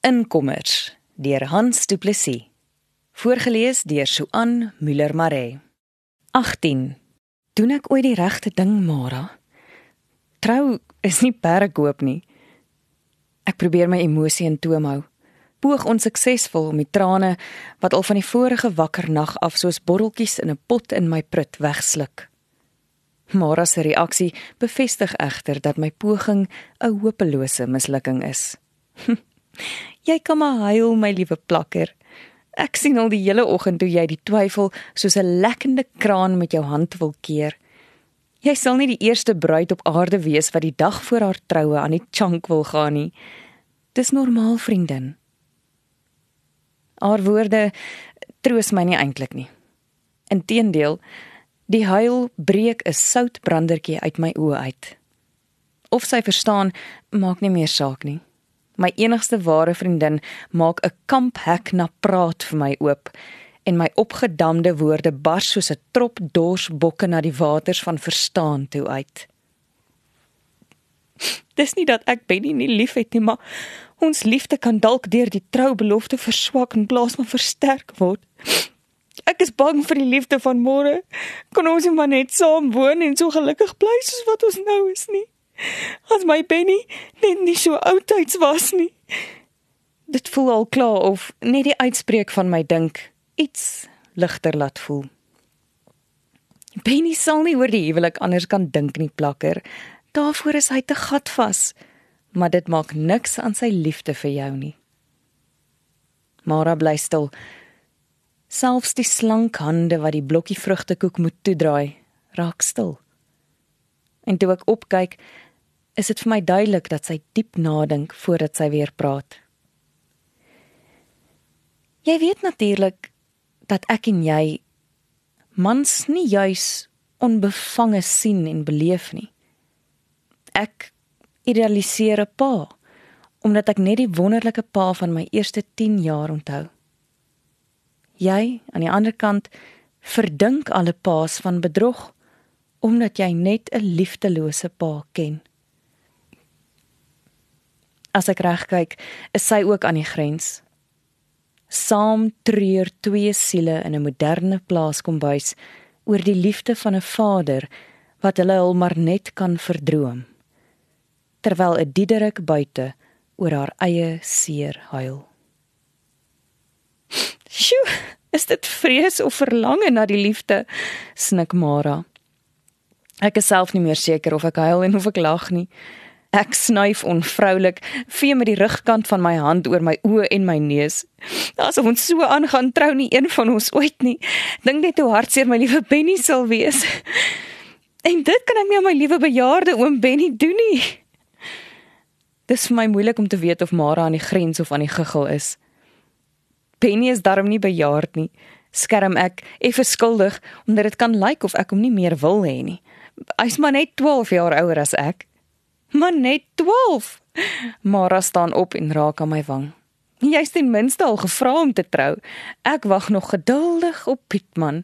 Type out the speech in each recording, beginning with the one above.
Inkommers deur Hans Du Plessis. Voorgeles deur Suan Müller Maree. 18. Doen ek ooit die regte ding, Mara? Trou is nie perkoop nie. Ek probeer my emosie in toom hou. Poog onsuksesvol om die trane wat al van die vorige wakker nag af soos botteltjies in 'n pot in my prut wegsluk. Mara se reaksie bevestig egter dat my poging 'n hopelose mislukking is. Jy kan maar huil, my liewe plakker. Ek sien al die hele oggend hoe jy die twyfel soos 'n lekkende kraan met jou hand wil keer. Jy sal nie die eerste bruid op aarde wees wat die dag voor haar troue aan die chunk wil gaan nie. Dis normaal, vriendin. Haar woorde troos my nie eintlik nie. Inteendeel, die huil breek 'n soutbrandertjie uit my oë uit. Of sy verstaan, maak nie meer saak nie. My enigste ware vriendin maak 'n kamphek na praat vir my oop en my opgedamde woorde bars soos 'n trop dors bokke na die waters van verstaan toe uit. Dis nie dat ek Benny nie liefhet nie, maar ons liefde kan dalk deur die troubelofte verswak en plaas maar versterk word. Ek is bang vir die liefde van môre. Kan ons nie maar net saam woon en so gelukkig bly soos wat ons nou is nie? As my Benny net nie so oudtyds was nie. Dit voel al klaar of net die uitspreek van my dink iets ligter laat voel. Benny sal nie oor die huwelik anders kan dink nie, plakker. Daarvoor is hy te gatvas. Maar dit maak niks aan sy liefde vir jou nie. Mara bly stil. Selfs die slank hande wat die blokkie vrugtekoek moet toedraai, raak stil. En toe ek opkyk, is dit vir my duidelik dat sy diep nadink voordat sy weer praat. Jy weet natuurlik dat ek en jy mans nie juis onbevange sien en beleef nie. Ek idealiseer 'n pa omdat ek net die wonderlike pa van my eerste 10 jaar onthou. Jy aan die ander kant verdink alle paas van bedrog omdat jy net 'n liefdelose pa ken. As ek reg kyk, is sy ook aan die grens. Saam treur twee siele in 'n moderne plaaskombuis oor die liefde van 'n vader wat hulle al maar net kan verdroom. Terwyl 'n diederik buite oor haar eie seer huil. Sjoe, is dit vrees of verlange na die liefde? snik Mara. Ek is self nie meer seker of ek huil en of ek lag nie. Ek snuif onvroulik, vee met die rugkant van my hand oor my oë en my neus. Asof ons so aangaan trou nie een van ons ooit nie. Dink net hoe hartseer my liewe Benny sal wees. En dit kan ek nie aan my liewe bejaarde oom Benny doen nie. Dis vir my moeilik om te weet of Mara aan die grens of aan die guggel is. Benny is darm nie bejaard nie. Skerm ek effe skuldig omdat dit kan lyk of ek hom nie meer wil hê nie. Hy's maar net 12 jaar ouer as ek. Maar net 12. Mara staan op en raak aan my wang. Jy's ten minste al gevra om te trou. Ek wag nog geduldig op Pietman.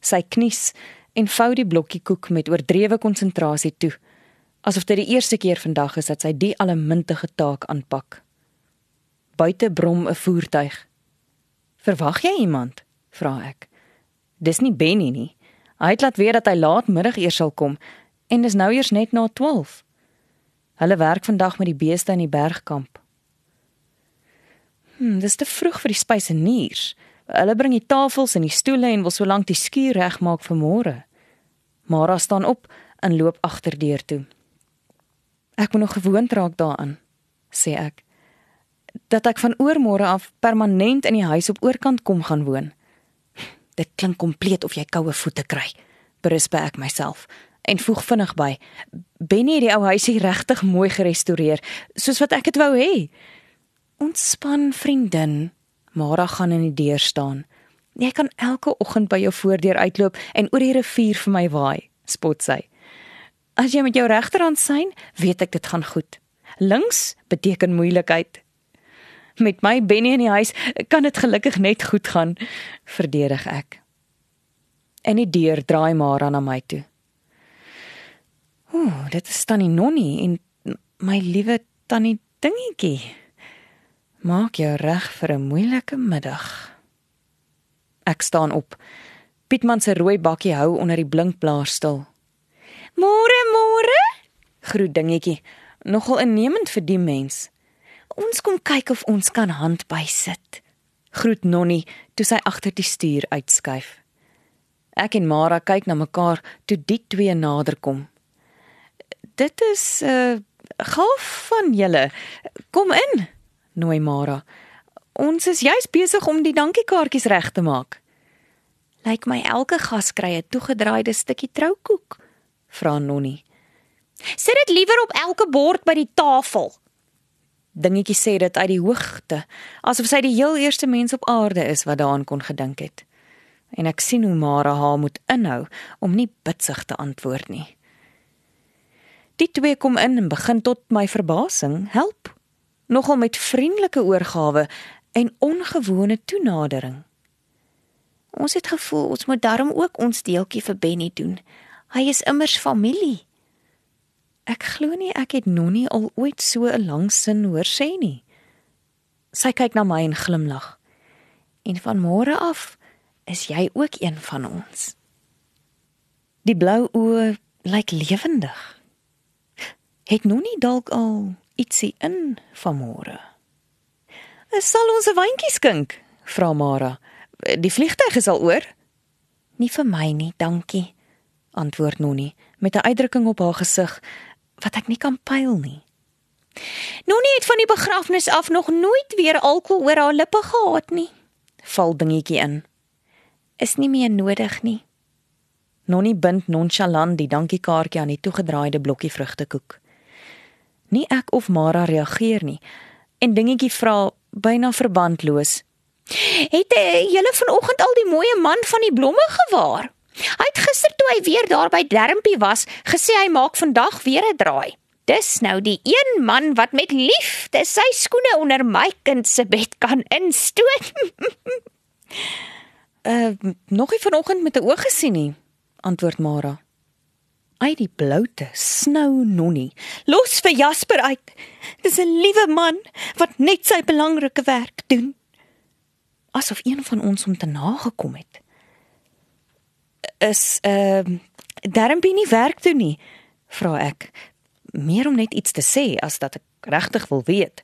Sy knies en vou die blokkie koek met oordrewe konsentrasie toe, asof dit die eerste keer vandag is dat sy die allemintige taak aanpak. Buite brom 'n voertuig. "Verwag jy iemand?" vra ek. "Dis nie Benny nie. Hy het laat weet dat hy laatmiddag eers sal kom." En dis nou eers net na 12. Hulle werk vandag met die beeste in die bergkamp. Hm, dis te vroeg vir die spyseniers. Hulle bring die tafels en die stoele en wil solank die skuur regmaak vir môre. Mara staan op en loop agterdeur toe. Ek moet nog gewoond raak daaraan, sê ek. Dat ek van oormôre af permanent in die huis op oorkant kom gaan woon. Dit klink kompleet of jy koue voete kry, berisp ek myself en voeg vinnig by. Benny het die ou huisie regtig mooi gerestoreer, soos wat ek dit wou hê. Ontspan, vriendin. Mara gaan in die deur staan. Jy kan elke oggend by jou voordeur uitloop en oor die rivier vir my waai, spot sy. As jy met jou regterhand sien, weet ek dit gaan goed. Links beteken moeilikheid. Met my Benny in die huis kan dit gelukkig net goed gaan, verdedig ek. En die deur draai Mara na my toe. Ooh, dit is tannie Nonnie en my liewe tannie Dingetjie. Maak jou reg vir 'n moeilike middag. Ek staan op. Pietman se rooi bakkie hou onder die blinkblaar stil. Môre, môre, groet dingetjie, nogal innemend vir die mens. Ons kom kyk of ons kan hand bysit. Groet Nonnie toe sy agter die stuur uitskuif. Ek en Mara kyk na mekaar toe die twee naderkom. Dit is 'n uh, gaaf van julle. Kom in, nooi Mara. Ons is juis besig om die dankiekaartjies reg te maak. Lyk my elke gas kry 'n toegedraaide stukkie troukoek, vra Nonnie. Sit dit liewer op elke bord by die tafel. Dingetjie sê dit uit die hoogte, asof sy die heel eerste mens op aarde is wat daaraan kon gedink het. En ek sien hoe Mara haar moet inhou om nie bitsig te antwoord nie. Die twee kom in en begin tot my verbasing help, nogal met vriendelike oorgawe en ongewone toenadering. Ons het gevoel ons moet darm ook ons deeltjie vir Benny doen. Hy is immers familie. Ek glo nie ek het Nonnie al ooit so 'n lang sin hoor sê nie. Sy kyk na my en glimlag. En van môre af is jy ook een van ons. Die blou oë lyk lewendig. Het Nonnie dalk al ietsie in van môre? Sal ons 'n wyntjie skink? vra Mara. Die vliegtyg is al oor. Nie vir my nie, dankie, antwoord Nonnie met 'n uitdrukking op haar gesig wat ek nie kan pyl nie. Nonnie het van die begrafnis af nog nooit weer alkohol oor haar lippe gehad nie. Val dingetjie in. Is nie meer nodig nie. Nonnie bind nonchalant die dankiekaartjie aan die toegedraaide blokkie vrugtekoek. Nie ek of Mara reageer nie en dingetjie vra byna verbandloos: "Het uh, julle vanoggend al die mooi man van die blomme gewaar?" Hy het gister toe hy weer daar by Dermpie was, gesê hy maak vandag weer 'n draai. Dis nou die een man wat met liefde sy skoene onder my kind se bed kan instoot. uh nog nie vanoggend met 'n oog gesien nie, antwoord Mara. Ai die bloute snou nonnie. Los vir Jasper uit. Dis 'n liewe man wat net sy belangrike werk doen. Asof een van ons hom te nagekom het is ehm uh, darmpie nie werk toe nie, vra ek. Meer om net iets te sê as dat ek regtig wil weet.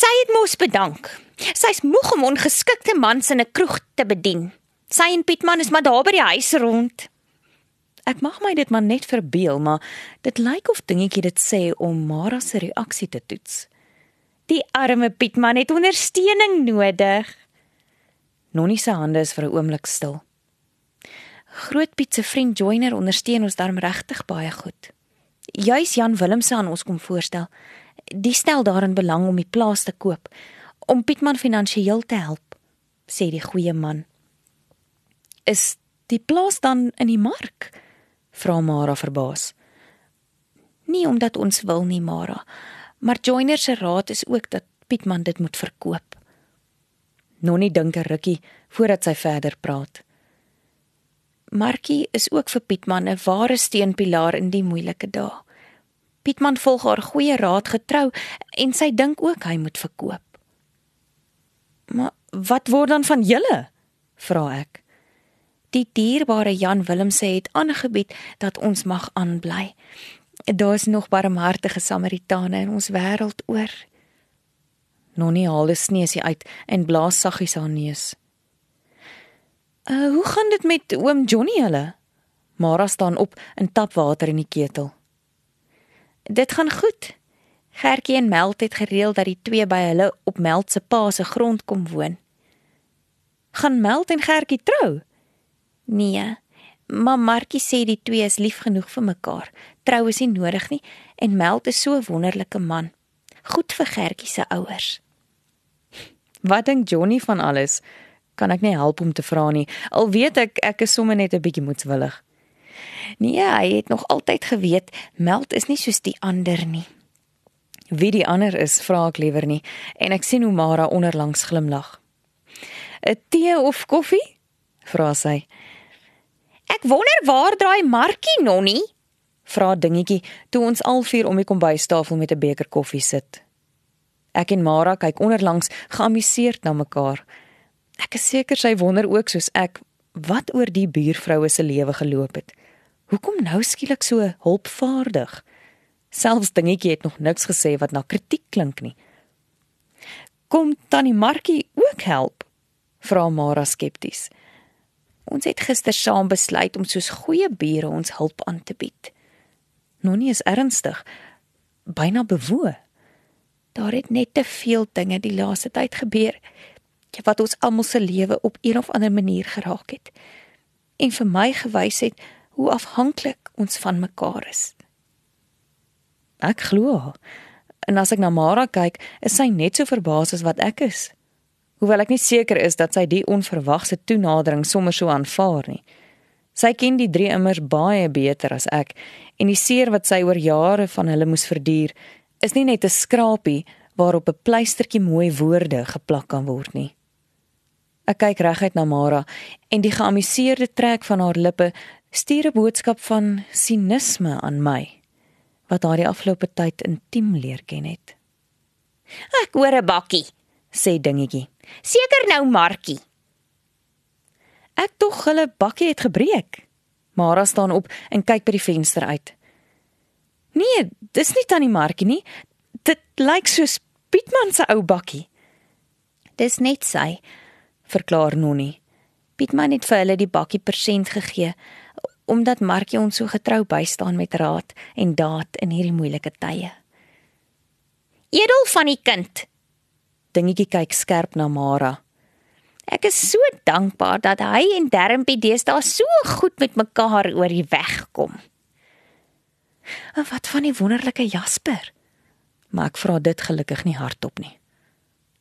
Sy het mos bedank. Sy's moeg om ongeskikte mans in 'n kroeg te bedien. Sy en Pietman is maar daar by die huis rond. Ek mag my dit maar net verbeel, maar dit lyk of dingetjie dit sê om Mara se reaksie te toets. Die arme Pietman het ondersteuning nodig. Nonnie se hande is vir 'n oomblik stil. Groot Piet se vriend Joiner ondersteun ons daarom regtig baie goed. Juis Jan Willemse aan ons kom voorstel. Die stel daarin belang om die plaas te koop om Pietman finansiëel te help, sê die goeie man. Is die plaas dan in die mark? Vra Mara verbaas. Nie omdat ons wil nie, Mara, maar Joiner se raad is ook dat Pietman dit moet verkoop. Nonnie dink 'n rukkie voordat sy verder praat. Markie is ook vir Pietman 'n ware steunpilaar in die moeilike dae. Pietman volg haar goeie raad getrou en sy dink ook hy moet verkoop. Maar wat word dan van julle? vra ek. Die dierbare Jan Willem sê het aangebied dat ons mag aanbly. Daar's nog barmhartige Samaritane in ons wêreld oor. Nonnie haal 'n sneesie uit en blaas saggies haar neus. Uh, hoe gaan dit met oom Johnny hulle? Mara staan op en tap water in die ketel. Dit gaan goed. Gertjie en Meld het gereël dat die twee by hulle op Meld se pa se grond kom woon. Gaan Meld en Gertjie trou? Nee. Maar Markie sê die twee is lief genoeg vir mekaar. Trou is nie nodig nie en Meld is so 'n wonderlike man. Goed vir Gertjie se ouers. Wat dink Johnny van alles? kan ek nie help om te vra nie. Al weet ek ek is sommer net 'n bietjie moedswillig. Nee, hy het nog altyd geweet Meld is nie soos die ander nie. Wie die ander is, vra ek liewer nie en ek sien hoe Mara onderlangs glimlag. 'n Tee of koffie? vra sy. Ek wonder waar draai Markie nonnie? vra dingetjie toe ons al vier om die kombuistafel met 'n beker koffie sit. Ek en Mara kyk onderlangs geamuseerd na mekaar. Ek is seker sy wonder ook soos ek wat oor die buurvroue se lewe geloop het. Hoekom nou skielik so hulpvaardig? Selfs dingetjie het nog niks gesê wat na kritiek klink nie. Kom tannie Markie ook help? Vra Mara skepties. Ons het gister saam besluit om soos goeie bure ons hulp aan te bied. Nonnie is ernstig, byna bewoe. Daar het net te veel dinge die laaste tyd gebeur wat ons almal se lewe op een of ander manier geraak het en vir my gewys het hoe afhanklik ons van mekaar is. Ek glo. En as ek na Mara kyk, is sy net so verbaas as wat ek is. Hoewel ek nie seker is dat sy die onverwagse toenadering sommer so aanvaar nie. Sy ken die drie immers baie beter as ek en die seer wat sy oor jare van hulle moes verduur, is nie net 'n skrapie waarop 'n pleistertjie mooi woorde geplak kan word nie. Ek kyk reguit na Mara en die geamuseerde trek van haar lippe stuur 'n boodskap van sinisme aan my wat haar die afgelope tyd intiem leer ken het. Ek hoor 'n bakkie, sê dingetjie. Seker nou Markie. Ek tog hulle bakkie het gebreek. Mara staan op en kyk by die venster uit. Nee, dis nie tannie Markie nie. Dit lyk soos Pietman se ou bakkie. Dis net sy, verklaar Nonnie. Pietman het vir hulle die bakkie persent gegee omdat Markie ons so getrou bystaan met raad en daad in hierdie moeilike tye. Edel van die kind. Dingetjie kyk skerp na Mara. Ek is so dankbaar dat hy en Dermpie deesdae so goed met mekaar oor die weg kom. En wat van die wonderlike Jasper? Maar ek vra dit gelukkig nie hardop nie.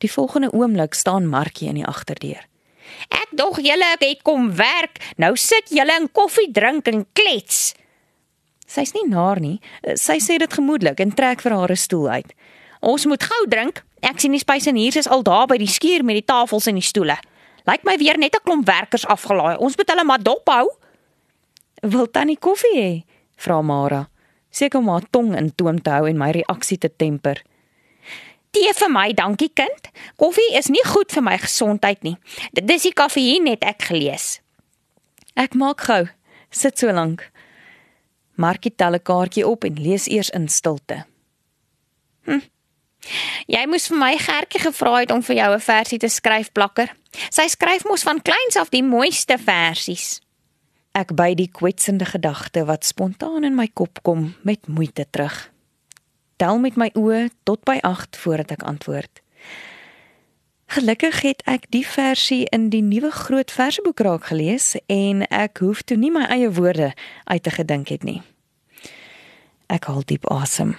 Die volgende oomblik staan Markie in die agterdeur. Ek dog julle het kom werk. Nou sit julle in koffie drink en klets. Sy's nie naar nie. Sy sê dit gemoedelik en trek vir haar 'n stoel uit. Ons moet gou drink. Ek sien die spysenierse is al daar by die skuur met die tafels en die stoele. Lyk my weer net 'n klomp werkers afgelaai. Ons moet hulle maar dop hou. Wil tannie koffie hê? Vra Mara. Seker om haar tong in toom te hou en my reaksie te temper. Tee vir my, dankie kind. Koffie is nie goed vir my gesondheid nie. Dis die kafeïen net ek gelees. Ek maak gou. Sit so lank. Markie tel 'n kaartjie op en lees eers in stilte. Hm. Jy moes vir my Gertjie gevra het om vir jou 'n versie te skryf, plakker. Sy skryf mos van kleins af die mooiste versies. Ek by die kwetsende gedagte wat spontaan in my kop kom met moeite terug tel met my oë tot by 8 voordat ek antwoord. Gelukkig het ek die versie in die nuwe groot verseboek raak gelees en ek hoef toe nie my eie woorde uit te gedink het nie. Ek haal diep asem.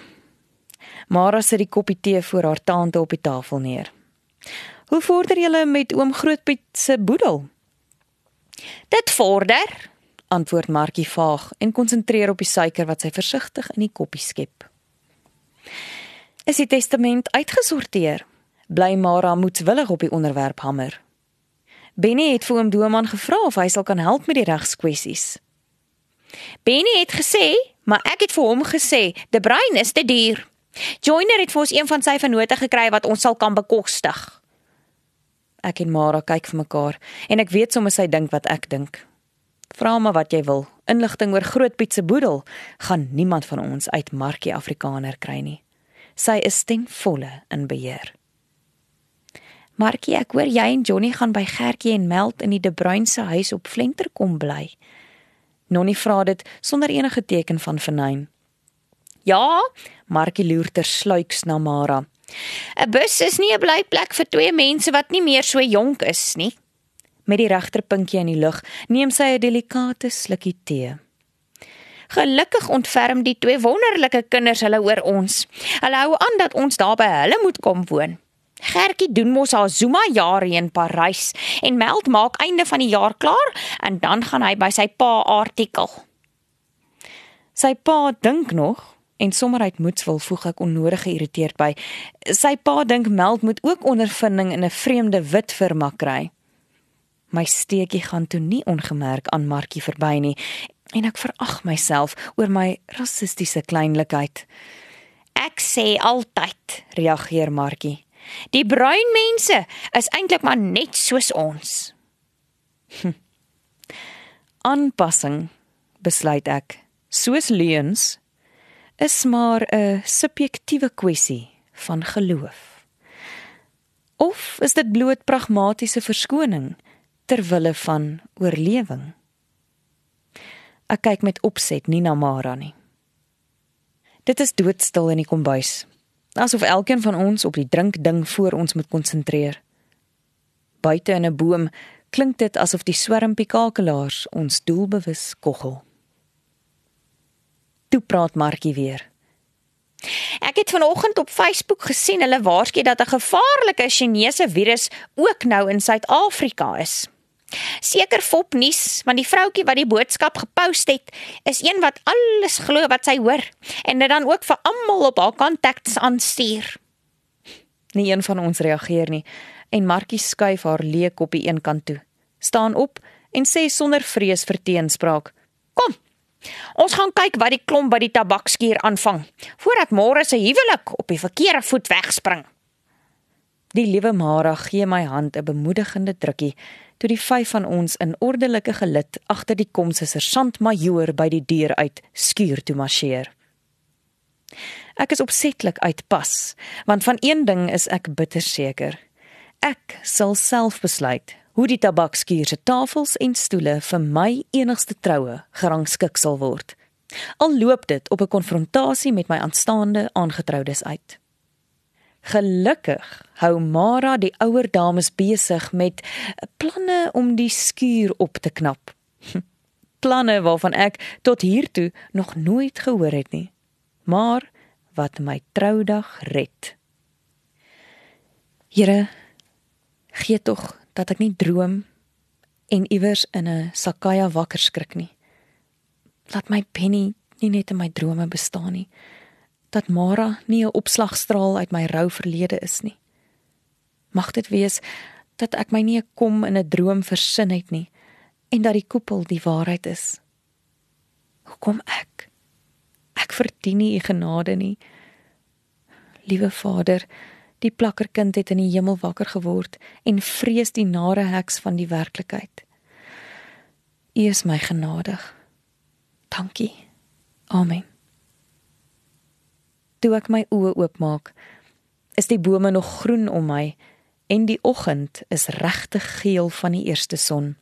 Mara sit die koppie tee voor haar tante op die tafel neer. Hoe vorder julle met oom Grootpiet se boedel? Dit vorder, antwoord Markie vaag en konsentreer op die suiker wat sy versigtig in die koppie skep. Is die testament uitgesorteer? Bly Mara moedswillig op die onderwerp hamer. Benny het vir oom Doman gevra of hy sal kan help met die regskwessies. Benny het gesê, maar ek het vir hom gesê, "De Bruin is te duur." Joiner het vir ons een van sy vennote gekry wat ons sal kan bekostig. Ek en Mara kyk vir mekaar en ek weet sommer sy dink wat ek dink. Vra maar wat jy wil. Inligting oor Groot Piet se boedel gaan niemand van ons uit Markie Afrikaner kry nie. Sy is ten volle in beheer. Markie, ek hoor jy en Johnny gaan by Gertjie en Meld in die De Bruin se huis op Vlenter kom bly. Nonnie vra dit sonder enige teken van vernyn. Ja, Markie loer ter sluiks na Mara. 'n Bus is nie 'n blyplek vir twee mense wat nie meer so jonk is nie. Met die regterpuntjie in die lug neem sy 'n delikate slukkie tee. Gelukkig ontferm die twee wonderlike kinders hulle oor ons. Hulle hou aan dat ons daar by hulle moet kom woon. Gertjie doen mos haar Zuma jare in Parys en meld maak einde van die jaar klaar en dan gaan hy by sy pa artikel. Sy pa dink nog en sommer uit moedswil voeg ek onnodig geïrriteerd by. Sy pa dink meld moet ook ondervinding in 'n vreemde wit firma kry. My steekie gaan toe nie ongemerk aan Markie verby nie en ek verag myself oor my rassistiese kleinlikheid. Ek sê altyd, reageer Markie. Die bruin mense is eintlik maar net soos ons. Aanpassing, besluit ek, soos leuns, is maar 'n subjektiewe kwessie van geloof. Of is dit bloot pragmatiese verskoning ter wille van oorlewing? Ek kyk met opset nie na Mara nie. Dit is doodstil in die kombuis, asof elkeen van ons op die drinkding voor ons moet konsentreer. Buite in 'n boom klink dit asof die swermpie kakelaars ons doelbewus koggel. Toe praat Markie weer. Ek het vanoggend op Facebook gesien hulle waarsku dat 'n gevaarlike Chinese virus ook nou in Suid-Afrika is. Seker fop nuus, want die vroutjie wat die boodskap gepost het, is een wat alles glo wat sy hoor en dit dan ook vir almal op haar kontakte aanstuur. Nie een van ons reageer nie en Markie skuif haar leë koppie een kant toe. Staan op en sê sonder vrees vir teenspraak: "Kom, Ons gaan kyk wat die klomp by die tabakskuur aanvang voordat môre se huwelik op die verkeerde voet wegspring. Die liewe Mara gee my hand 'n bemoedigende drukkie toe die vyf van ons in ordelike gelid agter die kom se sergeant-majoor by die deur uit skuur toe marcheer. Ek is opsetlik uitpas, want van een ding is ek bitter seker. Ek sal self besluit hoe die tabakskuur se tafels en stoele vir my enigste troue gerangskik sal word. Al loop dit op 'n konfrontasie met my aanstaande aangetroudes uit. Gelukkig hou Mara die ouer dames besig met planne om die skuur op te knap. Planne waarvan ek tot hiertoe nog nooit gehoor het nie. Maar wat my troudag red. Here, gee tog dat ek nie droom en iewers in 'n sakaya wakker skrik nie. Laat my Penny nie net in my drome bestaan nie. Dat Mara nie 'n opslagstraal uit my rou verlede is nie. Mag dit wees dat ek my nie kom in 'n droom versin het nie en dat die koepel die waarheid is. Hoekom ek? Ek verdien nie u genade nie. Liewe Vader, Die plakkerkind het in die hemel wakker geword en vrees die nare heks van die werklikheid. U is my genadig. Dankie. Amen. Toe ek my oë oopmaak, is die bome nog groen om my en die oggend is regtig geel van die eerste son.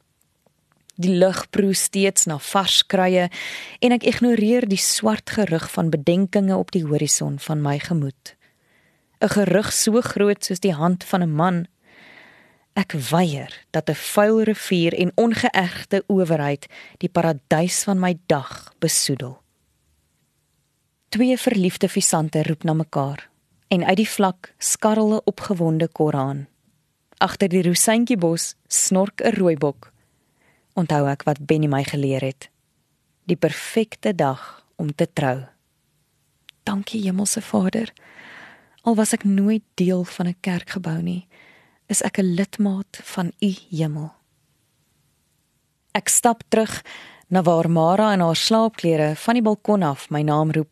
Die lug proe steeds na vars kruie en ek ignoreer die swart gerug van bedenkinge op die horison van my gemoed. 'n gerug so groot soos die hand van 'n man. Ek weier dat 'n vuil rivier en ongeëgte owerheid die paradys van my dag besoedel. Twee verliefde visante roep na mekaar en uit die vlak skarrel 'n opgewonde koraan. Agter die rosientjiebos snork 'n rooibok. Onthou ek wat Benny my geleer het. Die perfekte dag om te trou. Dankie Hemelse Vader. Al was ek nooit deel van 'n kerkgebou nie, is ek 'n lidmaat van u hemel. Ek stap terug na waar Mara in haar slaapklere van die balkon af my naam roep.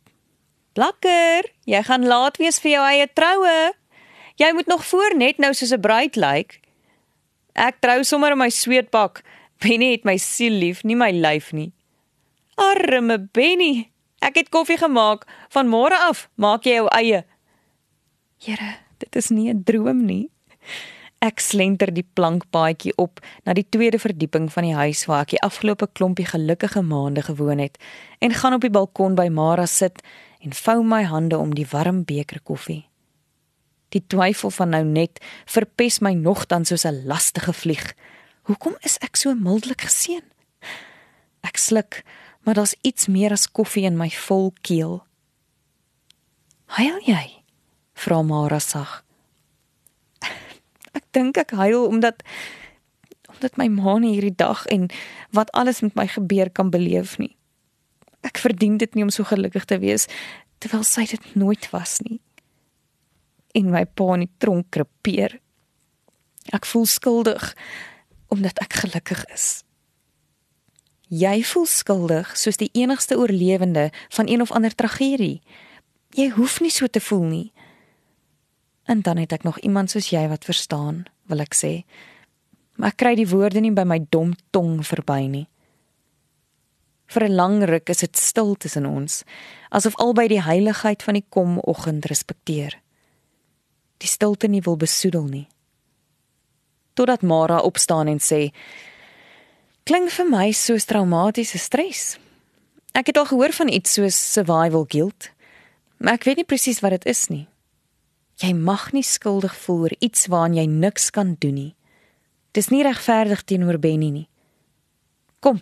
Blakker, jy gaan laat wees vir jou eie troue. Jy moet nog voor net nou soos 'n bruid lyk. Ek trou sommer in my sweetpak. Benny het my siel lief, nie my lyf nie. Arme Benny, ek het koffie gemaak. Van môre af maak jy jou eie. Here, dit is nie 'n droom nie. Ek slenter die plankpaadjie op na die tweede verdieping van die huis waar ek die afgelope klompie gelukkige maande gewoon het en gaan op die balkon by Mara sit en vou my hande om die warm beker koffie. Die twyfel van nou net verpes my nogtans soos 'n lastige vlieg. Hoekom is ek so mildelik geseën? Ek sluk, maar daar's iets meer as koffie in my vol keel. Huil jy? Vra Mara sag. Ek dink ek huil omdat omdat my ma nie hierdie dag en wat alles met my gebeur kan beleef nie. Ek verdien dit nie om so gelukkig te wees terwyl sy dit nooit was nie. En my pa in die tronk krepeer. Ek voel skuldig omdat ek gelukkig is. Jy voel skuldig soos die enigste oorlewende van een of ander tragedie. Jy hoef nie so te voel nie. En dan het ek nog iemand soos jy wat verstaan, wil ek sê. Maar ek kry die woorde nie by my dom tong verby nie. Vir 'n lang ruk is dit stil tussen ons, asof albei die heiligheid van die komoggend respekteer. Die stilte nie wil besoedel nie. Totdat Mara opstaan en sê: "Klink vir my soos traumatiese stres. Ek het al gehoor van iets soos survival guilt, maar ek weet nie presies wat dit is nie. Jy mag nie skuldig voel oor iets waaraan jy niks kan doen nie. Dis nie regverdig teenoor Benny nie. Kom,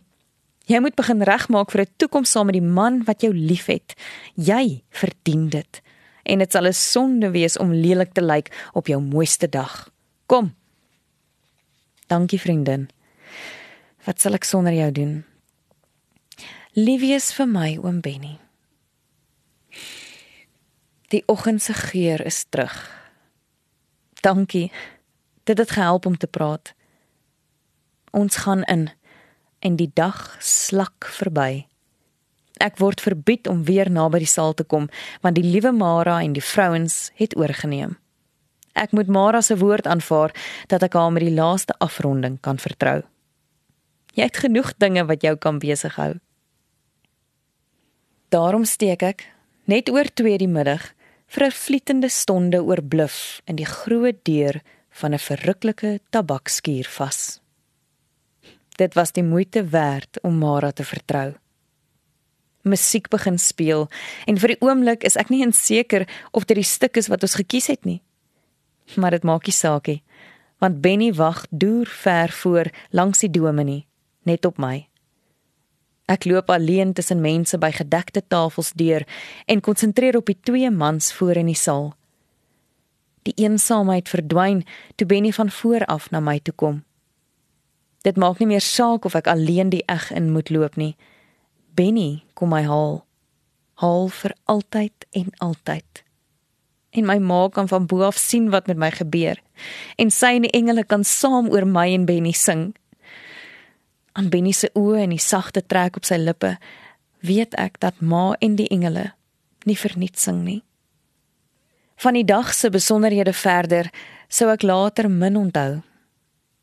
Jy moet begin regmaak vir 'n toekoms saam met die man wat jou liefhet. Jy verdien dit. En dit sal 'n sonde wees om lelik te lyk op jou mooiste dag. Kom. Dankie vriendin. Wat sal ek sonder jou doen? Liefies vir my oom Benny. Die oggend se geur is terug. Dankie. Dit het gehelp om te praat. Ons gaan in en die dag slak verby. Ek word verbied om weer naby die saal te kom want die liewe Mara en die vrouens het oorgeneem. Ek moet Mara se woord aanvaar dat ek haar met die laaste afronding kan vertrou. Jy het genoeg dinge wat jou kan besig hou. Daarom steek ek net oor 2 die middag vir 'n vlietende stonde oor bluf in die groot deur van 'n verruklike tabakskuur vas. Dit was die moeite werd om Mara te vertrou. Musiek begin speel en vir die oomblik is ek nie seker of dit die stuk is wat ons gekies het nie. Maar dit maak nie saak nie, want Benny wag deur ver voor langs die dominee, net op my. Ek loop alleen tussen mense by gedekte tafels deur en konsentreer op die twee mans voor in die saal. Die eensaamheid verdwyn toe Benny van voor af na my toe kom. Dit maak nie meer saak of ek alleen die eg in moet loop nie. Benny kom my haal. Haal vir altyd en altyd. En my ma kan van bo af sien wat met my gebeur en sy en die engele kan saam oor my en Benny sing. Aan Benny se oë en die sagte trek op sy lippe, weet ek dat ma en die engele nie verniet sing nie. Van die dag se besonderhede verder sou ek later min onthou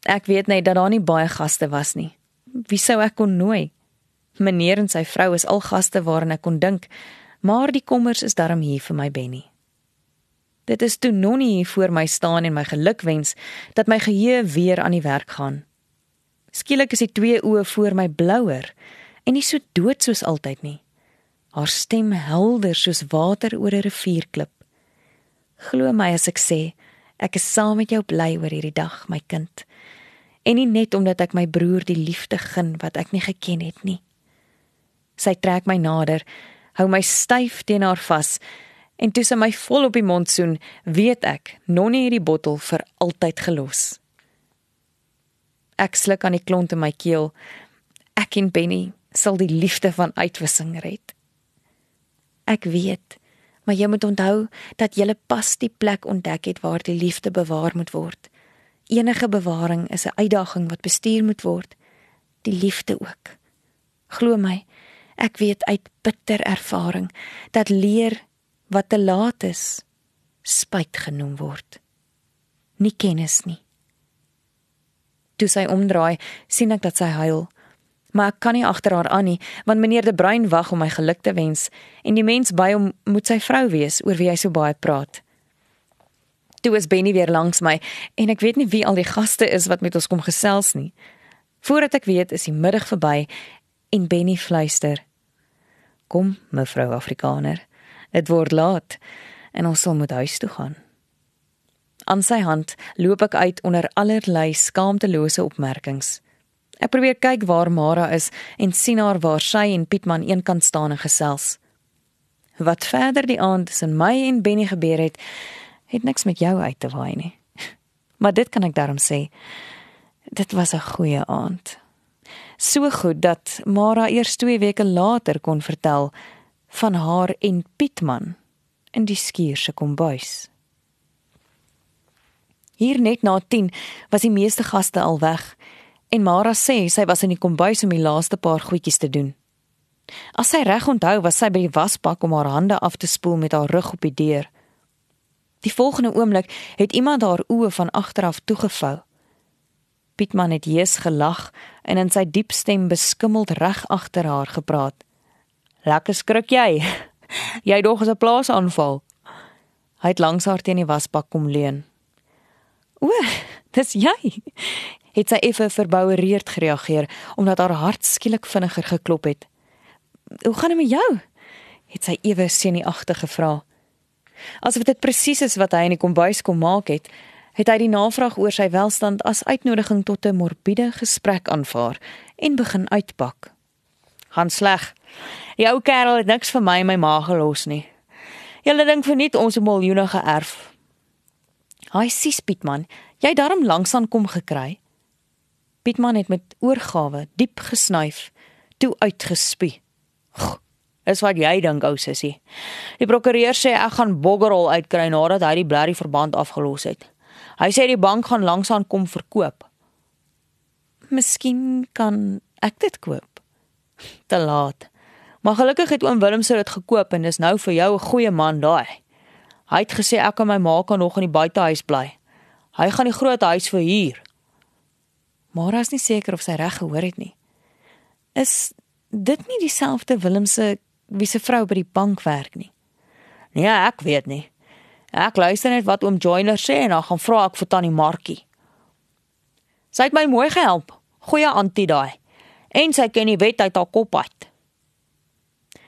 Ek weet net dat daar nie baie gaste was nie. Wie sou ek kon nooi? Meneer en sy vrou is al gaste waaraan ek kon dink, maar die kommers is darm hier vir my Benny. Dit is toe Nonnie hier voor my staan en my geluk wens dat my geheue weer aan die werk gaan. Skielik is die twee oë voor my blouer en nie so dood soos altyd nie. Haar stem helder soos water oor 'n rivierklip. Glo my as ek sê, ek is saam met jou bly oor hierdie dag, my kind en nie net omdat ek my broer die liefde gun wat ek nie geken het nie. Sy trek my nader, hou my styf teen haar vas en toe sy my vol op die mond soen, weet ek, Nonnie het die bottel vir altyd gelos. Ek sluk aan die klont in my keel. Ek en Benny sal die liefde van uitwissing red. Ek weet, maar jy moet onthou dat jy pas die plek ontdek het waar die liefde bewaar moet word. Enige bewaring is 'n uitdaging wat bestuur moet word. Die liefde ook. Glo my, ek weet uit bitter ervaring dat leer wat te laat is spyt genoem word. Nie kennis nie. Toe sy omdraai, sien ek dat sy huil. Maar ek kan nie agter haar aan nie, want meneer De Bruin wag om my geluk te wens en die mens by hom moet sy vrou wees oor wie hy so baie praat. Toe is Benny weer langs my en ek weet nie wie al die gaste is wat met ons kom gesels nie. Voordat ek weet, is die middag verby en Benny fluister: "Kom, mevrou Afrikaner, dit word laat en ons sal moet huis toe gaan." Aan sy hand loop ek uit onder allerlei skaamtelose opmerkings. Ek probeer kyk waar Mara is en sien haar waar sy en Pietman eenkant staan en gesels. Wat verder die aand tussen my en Benny gebeur het, het niks met jou uit te waai nie. Maar dit kan ek daarom sê. Dit was 'n goeie aand. So goed dat Mara eers 2 weke later kon vertel van haar en Pietman in die skuur se kombuis. Hier net na 10 was die meeste gaste al weg en Mara sê sy was in die kombuis om die laaste paar goedjies te doen. As sy reg onthou, was sy by die wasbak om haar hande af te spoel met haar rug op die deur. Die volgende oomblik het iemand haar oë van agteraf toegevou. Pietman het hees gelag en in sy diep stem beskimmeld reg agter haar gepraat. "Lekker skrik jy. Jy dog as 'n plaasaanval." Hy het langs haar teen die wasbak kom leun. "O, dis jy." Het sy effe verboureerd gereageer omdat haar hart skielik vinniger geklop het. "Hoe gaan dit met jou?" het sy ewe senuagtig gevra. Asof dit presies is wat hy in die kombuis kom maak het, het hy die navraag oor sy welstand as uitnodiging tot 'n morbiede gesprek aanvaar en begin uitpak. "Gaan sleg. Jou kerel het niks vir my en my ma gelos nie. Julle dink vir net ons het miljoene geërf." "Haai, sis Pietman, jy het darm langsaan kom gekry." Pietman het met oorgawe diep gesnuif, toe uitgespie. "Goh, Is wat jy dink, ou sussie. Die prokureur sê ek gaan boggerol uitkry nadat hy die blerrie verband afgelos het. Hy sê die bank gaan langsaan kom verkoop. Miskien kan ek dit koop. Te laat. Maar gelukkig het oom Willem se dit gekoop en dis nou vir jou 'n goeie man daai. Hy het gesê ek en my ma kan nog in die buitehuis bly. Hy gaan die groot huis verhuur. Maar as nie seker of sy reg gehoor het nie. Is dit nie dieselfde Willem se wie se vrou by die bank werk nie. Nee, ek weet nie. Ek luister net wat oom Joyner sê en dan gaan vra ek vir tannie Markie. Sy het my mooi gehelp. Goeie antie daai. En sy ken die wet uit haar kop uit.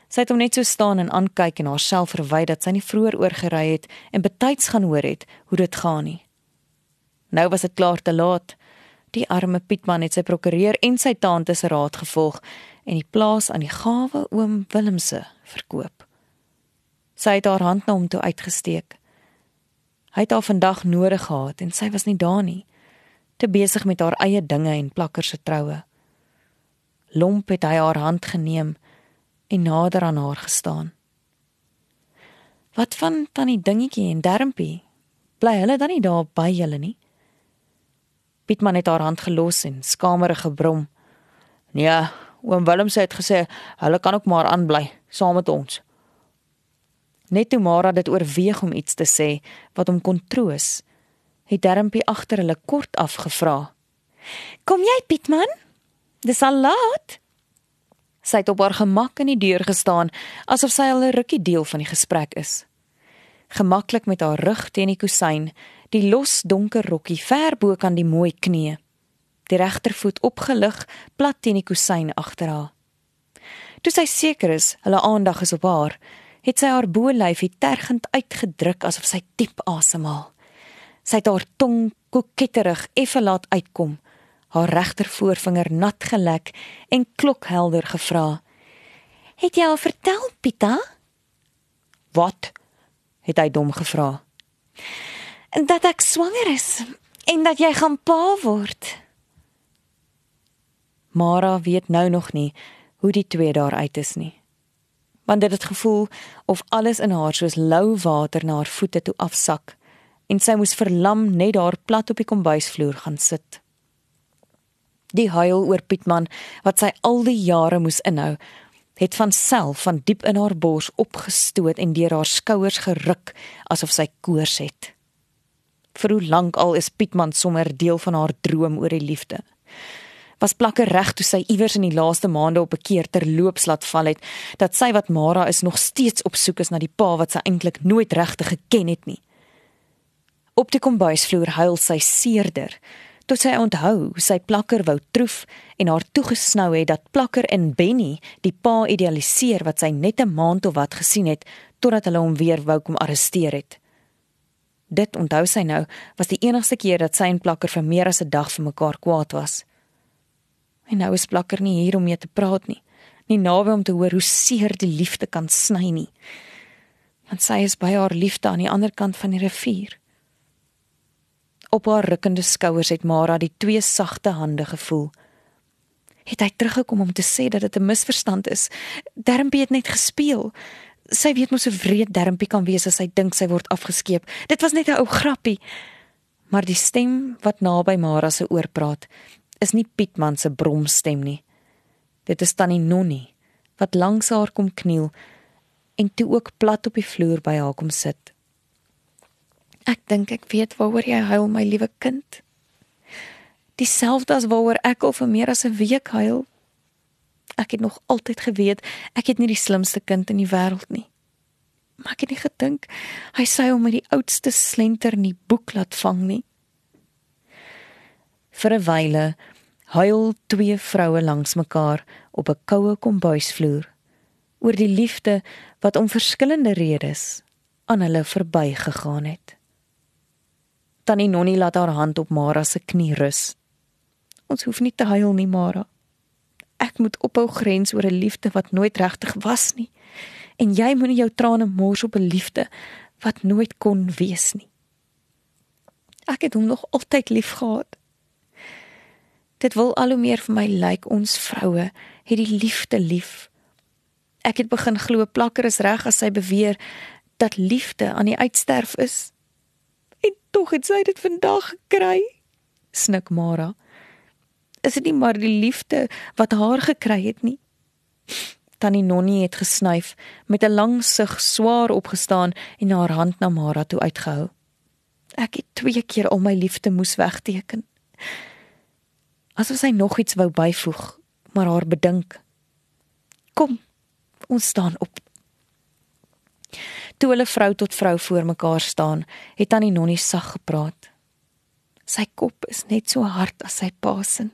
Sy het hom net so staan en aankyk en haarself verwy dat sy nie vroeër oorgery het en betyds gaan hoor het hoe dit gaan nie. Nou was dit klaar te laat. Die arme Pietman het sy prokureur en sy tante se raad gevolg en die plaas aan die gawe oom Willemse verkoop. Sy het haar hand na hom toe uitgesteek. Hy het haar vandag nodig gehad en sy was nie daar nie, te besig met haar eie dinge en plakker se troue. Lomp het hy haar hand geneem en nader aan haar gestaan. Wat van tannie dingetjie en dermpie? Bly hulle dan nie daar by julle nie? Pietman het haar hand gelos en skamerig gebrom. Nee, Oom Willem sê het gesê hulle kan ook maar aanbly saam met ons. Net toe Mara dit oorweeg om iets te sê wat hom kon troos, het Dermpie agter hulle kort afgevra. "Kom jy, Pietman? Dis al laat." Sy het op haar gemak in die deur gestaan asof sy al 'n rukkie deel van die gesprek is. Gemaklik met haar rug teen die kusyn, die los donker rokkie ver bo kan die mooi knie die regtervoet opgelig plat teen die kusyn agter haar. Toe sy seker is hulle aandag is op haar, het sy haar bolyfie tergend uitgedruk asof sy diep asemhaal. Sy het haar tong koketterig effe laat uitkom, haar regter voorvinger nat gelek en klokhelder gevra: "Het jy al vertel, Pita?" "Wat?" het hy dom gevra. "Dat ek swanger is en dat jy gaan pa word." Mara weet nou nog nie hoe die twee daar uit is nie. Want dit het gevoel of alles in haar soos lou water na haar voete toe afsak en sy moes verlam net daar plat op die kombuisvloer gaan sit. Die huil oor Pietman wat sy al die jare moes inhou, het van self van diep in haar bors opgestoot en deur haar skouers geruk asof sy koors het. Vir hoe lank al is Pietman sommer deel van haar droom oor die liefde was plakker reg toe sy iewers in die laaste maande op 'n keer terloops laat val het dat sy wat Mara is nog steeds op soek is na die pa wat sy eintlik nooit regtig geken het nie. Op die kombuisvloer huil sy seerder tot sy onthou sy plakker wou troef en haar toegesnou het dat plakker in Benny die pa idealiseer wat sy net 'n maand of wat gesien het totdat hulle hom weer wou kom arresteer het. Dit onthou sy nou was die enigste keer dat sy en plakker vir meer as 'n dag vir mekaar kwaad was. En nou is Plakker nie hier om mee te praat nie. Nie naby om te hoor hoe seer die liefde kan sny nie. Want sy is by haar liefde aan die ander kant van die rivier. Op haar rukkende skouers het Mara die twee sagte hande gevoel. Het hy teruggekom om te sê dat dit 'n misverstand is? Dermpie het net gespeel. Sy weet mos hoe wreed Dermpie kan wees as hy dink sy word afgeskeep. Dit was net 'n ou grappie. Maar die stem wat naby Mara se oor praat, is nie Pietman se bromstem nie. Dit is tannie Nonnie wat langs haar kom kniel en toe ook plat op die vloer by haar kom sit. Ek dink ek weet waaroor jy huil, my liewe kind. Dieselfde as waaroor ek al vir meer as 'n week huil. Ek het nog altyd geweet ek het nie die slimste kind in die wêreld nie. Maar ek het nie gedink hy sê om met die oudste slenter in die boek laat vang nie. Vir 'n wyle huil twee vroue langs mekaar op 'n koue kombuisvloer oor die liefde wat om verskillende redes aan hulle verbygegaan het. Tannie Nonnie laat haar hand op Mara se knie rus. Ons hoef nie te huil nie, Mara. Ek moet ophou grens oor 'n liefde wat nooit regtig was nie. En jy moenie jou trane mors op 'n liefde wat nooit kon wees nie. Ek het hom nog altyd liefgehad. Dit wil al hoe meer vir my lyk like ons vroue het die liefde lief. Ek het begin glo plakker is reg as sy beweer dat liefde aan die uitsterf is. Tog het sy dit vandag gekry. Snik Mara. Is dit nie maar die liefde wat haar gekry het nie? Tannie Nonnie het gesnyf, met 'n lang sug swaar opgestaan en haar hand na Mara toe uitgehou. Ek het twee keer al my liefde moes wegteken. Asof sy nog iets wou byvoeg, maar haar bedink. Kom, ons staan op. Toe hulle vrou tot vrou voor mekaar staan, het Tannie Nonnie sag gepraat. Sy kop is net so hard as sy pa se.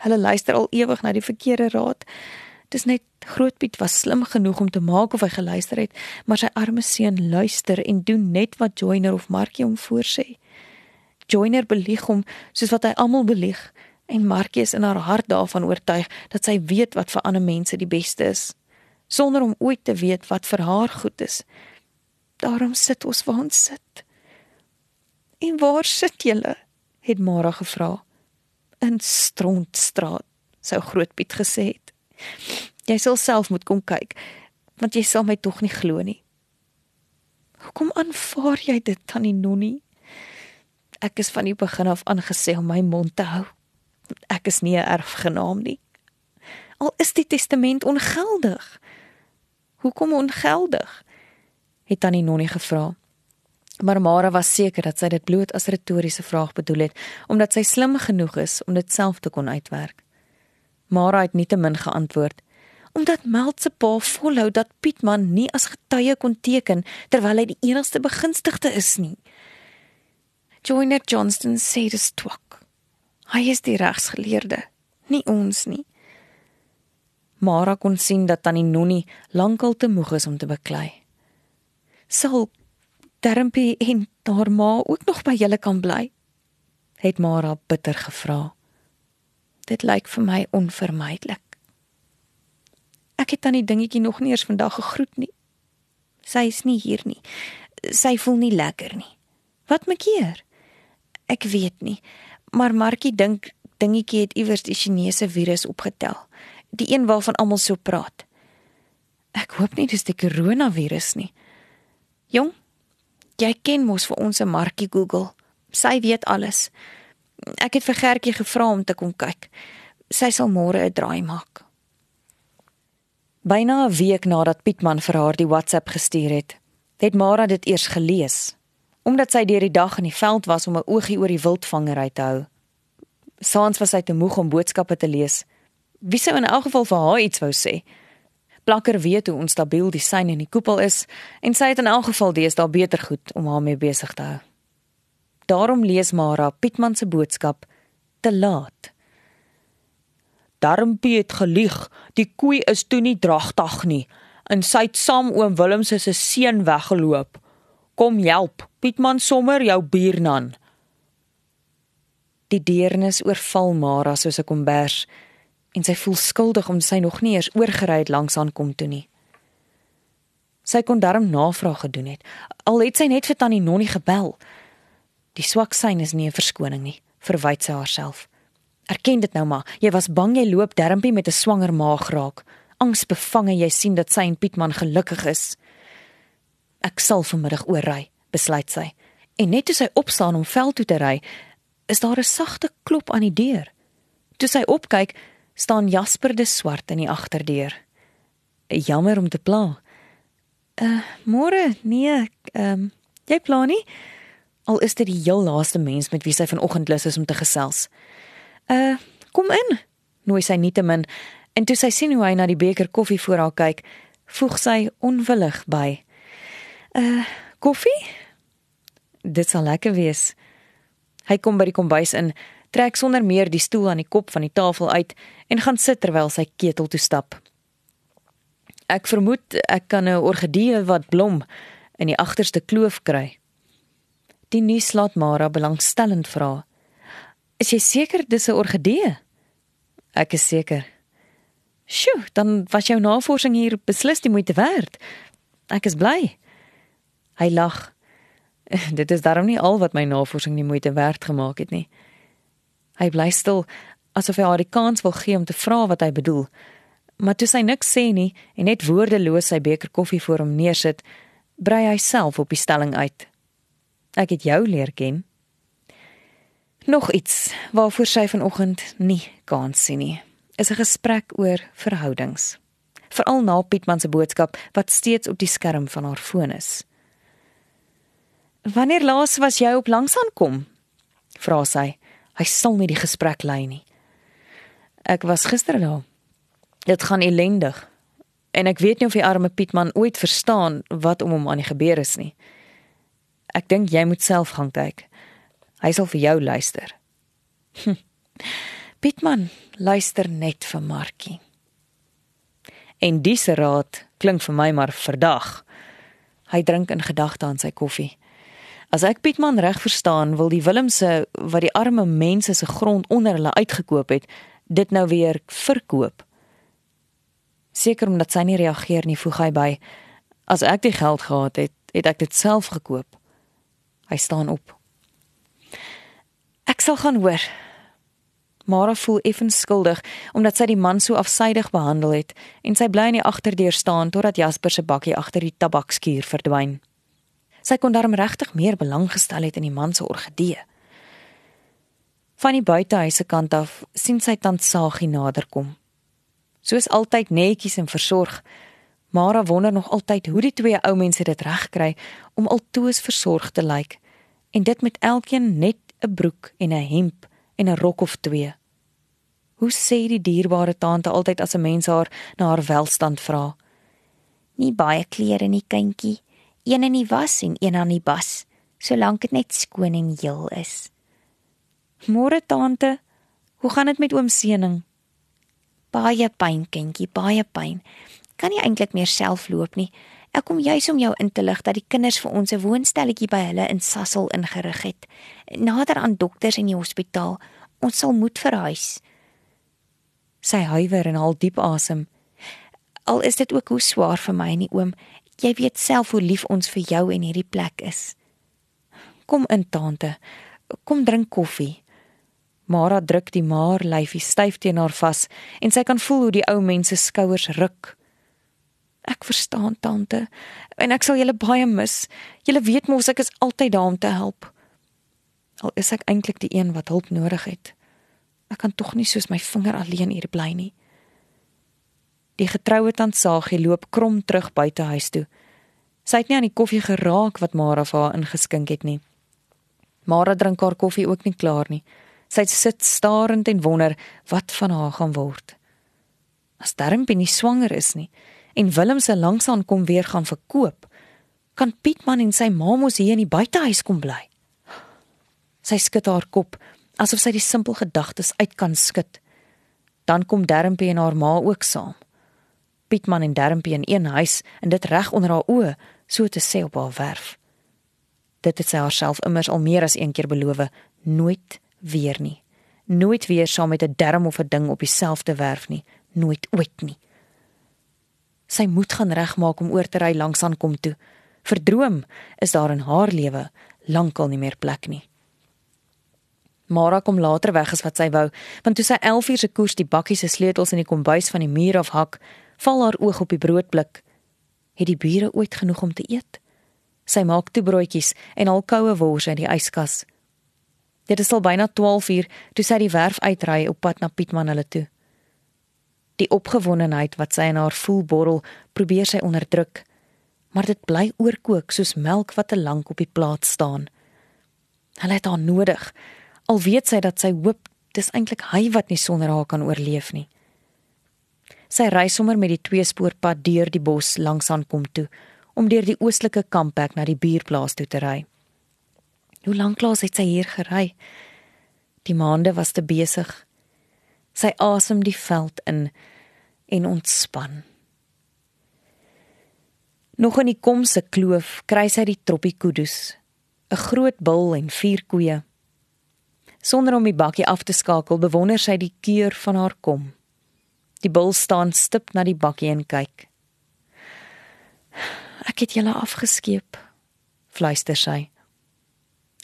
Hulle luister al ewig na die verkeerde raad. Dis net Grootpiet was slim genoeg om te maak of hy geluister het, maar sy arme seun luister en doen net wat Joiner of Markie hom voorsê. Joiner belieg hom soos wat hy almal belieg en Markie is in haar hart daarvan oortuig dat sy weet wat vir ander mense die beste is, sonder om ooit te weet wat vir haar goed is. Daarom sit ons waar ons sit. En waar sit julle? het Mara gevra in Strontstraat, sou Grootpiet gesê het. Jy sal self moet kom kyk, want jy sal my tog nie glo nie. Hoekom aanvaar jy dit, Tannie Nonnie? Ek is van die begin af aangesê om my mond te hou. Ek is nie 'n erfgenaam nie. Al is die testament ongeldig. Hoekom ongeldig? Het Tannie Nonnie gevra. Maar Mara was seker dat sy dit bloot as retoriese vraag bedoel het, omdat sy slim genoeg is om dit self te kon uitwerk. Mara het nietemin geantwoord: "Omdat Meld se pa volhou dat Pietman nie as getuie kon teken terwyl hy die enigste begunstigde is nie." Joyner Johnston sê dit twak. Hy is die regsgeleerde, nie ons nie. Mara kon sien dat tannie Nonnie lankal te moeg is om te beklei. Sal Termpie en haar ma ook nog by julle kan bly? het Mara bitter gevra. Dit lyk vir my onvermydelik. Ek het tannie dingetjie nog nie eens vandag gegroet nie. Sy is nie hier nie. Sy voel nie lekker nie. Wat maak keer? Ek weet nie, maar Markie dink dingetjie het iewers die Chinese virus opgetel. Die een waarvan almal so praat. Ek hoop nie dis die koronavirus nie. Jong, Jy ken mos vir ons se Markie Google. Sy weet alles. Ek het vir Gertjie gevra om te kom kyk. Sy sal môre 'n draai maak. Byna 'n week nadat Pietman vir haar die WhatsApp gestuur het, het Mara dit eers gelees, omdat sy deur die dag in die veld was om 'n oogie oor die wildvangery te hou. Saans was sy te moeg om boodskappe te lees. Wie sou in elk geval vir haar iets wou sê? Plakker weet hoe onstabiel die sein in die koepel is en sy het in elk geval deesdae beter goed om haar mee besig te hou. Daarom lees Mara Pietman se boodskap te laat. Darmpie het gelieg, die koei is toe nie dragtig nie en sy het saam oom Willem se seun weggeloop. Kom help, Pietman sommer jou buurnan. Die deernis oorval Mara soos 'n kombers en sy voel skuldig om sy nog nie eers oorgery het langs aankom toe nie. Sy kon darm navraag gedoen het. Al het sy net vir tannie Nonnie gebel. Die swak sein is nie 'n verskoning nie, verwyd sy haarself. Erken dit nou maar, jy was bang jy loop dermpie met 'n swanger maag raak. Angsbevange jy sien dat sy en Pietman gelukkig is. Ek sal vanmiddag oorry, besluit sy. En net toe sy opstaan om veld toe te ry, is daar 'n sagte klop aan die deur. Toe sy opkyk, staan Jasper de Swart in die agterdeur. Jammer om te pla. Uh môre, nee, ehm um, jy pla nie. Al is dit die heel laaste mens met wie sy vanoggend lus is om te gesels. Uh, kom in, nooi sy nietemin en toe sy sien hoe hy na die beker koffie voor haar kyk, voeg sy onwillig by. Uh, koffie? Dit sal lekker wees. Hy kom by die kombuis in, trek sonder meer die stoel aan die kop van die tafel uit en gaan sit terwyl sy ketel toe stap. Ek vermoed ek kan 'n orgidee wat blom in die agterste kloof kry. Die nuus laat Mara belangstellend vra: "Is jy seker dis 'n orgidee?" "Ek is seker." "Sjoe, dan was jou navorsing hier beslis die moeite werd. Ek is bly." Hy lag. Dit is darm nie al wat my navorsing die moeite werd gemaak het nie. Hy bly stil asof hy haar die kans wil gee om te vra wat hy bedoel. Maar toe sy niks sê nie en net woordeloos sy beker koffie voor hom neersit, brei hy self op die stelling uit. Ek het jou leer ken. Nog iets waarvoor sy vanoggend nie kans sien nie, is 'n gesprek oor verhoudings. Veral na Pietman se boodskap wat steeds op die skerm van haar foon is. Wanneer laas was jy op langs aankom? vra sy. Hy sal nie die gesprek lei nie. Ek was gister daar. Dit gaan ellendig. En ek weet nie of die arme Pietman ooit verstaan wat om hom aan die gebeur is nie. Ek dink jy moet self gaan kyk. Hy sal vir jou luister. Hm. Pietman luister net vir Markie. En disse raad klink vir my maar verdag. Hy drink in gedagte aan sy koffie. As ek Pietman reg verstaan, wil die Willemse wat die arme mense se grond onder hulle uitgekoop het, dit nou weer verkoop. Seker omdat sy nie reageer nie, voeg hy by: As ek die geld gehad het, het ek dit self gekoop. Hy staan op. Ek sal gaan hoor. Mara voel effens skuldig omdat sy die man so afsydig behandel het en sy bly in die agterdeur staan totdat Jasper se bakkie agter die tabakskuur verdwyn. Sy kon daarom regtig meer belang gestel het in die man se orgidee. Van die buitehuise kant af sien sy tant Sagie naderkom. Soos altyd netjies en versorg. Mara wonder nog altyd hoe die twee ou mense dit regkry om altoos versorg te lyk en dit met elkeen net 'n broek en 'n hemp en 'n rok of twee. Hoe sê die dierbare tante altyd as 'n mens haar na haar welstand vra? Nie baie klere nie, kindjie een in die was en een aan die bas, solank dit net skoon en heel is. Môre tante, hoe gaan dit met oom Sening? Baie pyn, kindjie, baie pyn. Kan nie eintlik meer self loop nie. Ek kom juis om jou in te lig dat die kinders vir ons 'n woonstelletjie by hulle in Sassel ingerig het, nader aan dokters en die hospitaal. Ons sal moet verhuis. Sy huiwer en haal diep asem. Al is dit ook hoe swaar vir my nie oom. Jy weet self hoe lief ons vir jou en hierdie plek is. Kom in, tante. Kom drink koffie. Mara druk die maar lyfie styf teen haar vas en sy kan voel hoe die ou mense skouers ruk. Ek verstaan, tante, en ek sal julle baie mis. Julle weet mos ek is altyd daar om te help. Al is ek eintlik die een wat hulp nodig het. Ek kan tog nie soos my vinger alleen hier bly nie. Die getroue tant Sagie loop krom terug buite huis toe. Sy het nie aan die koffie geraak wat Mara vir haar ingeskink het nie. Mara drink haar koffie ook nie klaar nie. Sy sit starend en wonder wat van haar gaan word. As Darmpie nie swanger is nie en Willem se langsaan kom weer gaan verkoop, kan Pietman en sy ma mos hier in die buitehuis kom bly. Sy skud haar kop asof sy die simpel gedagtes uit kan skud. Dan kom Darmpie en haar ma ook saam. Pietman en Dermpie in een huis en dit reg onder haar oë, so te sê op haar werf. Dit het sy haarself immers al meer as een keer beloof, nooit weer nie. Nooit weer saam met 'n derm of 'n ding op dieselfde werf nie, nooit ooit nie. Sy moet gaan regmaak om oor te ry langs aan kom toe. Verdroom is daar in haar lewe lankal nie meer plek nie. Mara kom later weg as wat sy wou, want toe sy 11 uur se koers die bakkies se sleutels in die kombuis van die muur afhak, val haar oog op die broodblik. Het die bure ooit genoeg om te eet? Sy maak toe broodjies en al koue wors uit die yskas. Dit is al byna 12 uur toe sy die werf uitry op pad na Pietman hulle toe. Die opgewondenheid wat sy in haar voel borrel, probeer sy onderdruk, maar dit bly oorkook soos melk wat te lank op die plaas staan. Hulle het haar nodig. Al weet sy dat sy hoop dis eintlik hy wat nie sonder haar kan oorleef nie. Sy ry sommer met die tweespoorpad deur die bos langs aan kom toe om deur die oostelike kampek na die buurplaas toe te ry. Hoe lank laas het sy hier gery? Die maande was te besig. Sy asem die veld in en ontspan. Nog in die komse kloof kry sy die troppie kudus, 'n groot bul en vier koeie. Sonder om die bakkie af te skakel, bewonder sy die keur van haar kom. Die bul staan stip na die bakkie en kyk. Ek het julle afgeskeep, fluister sy.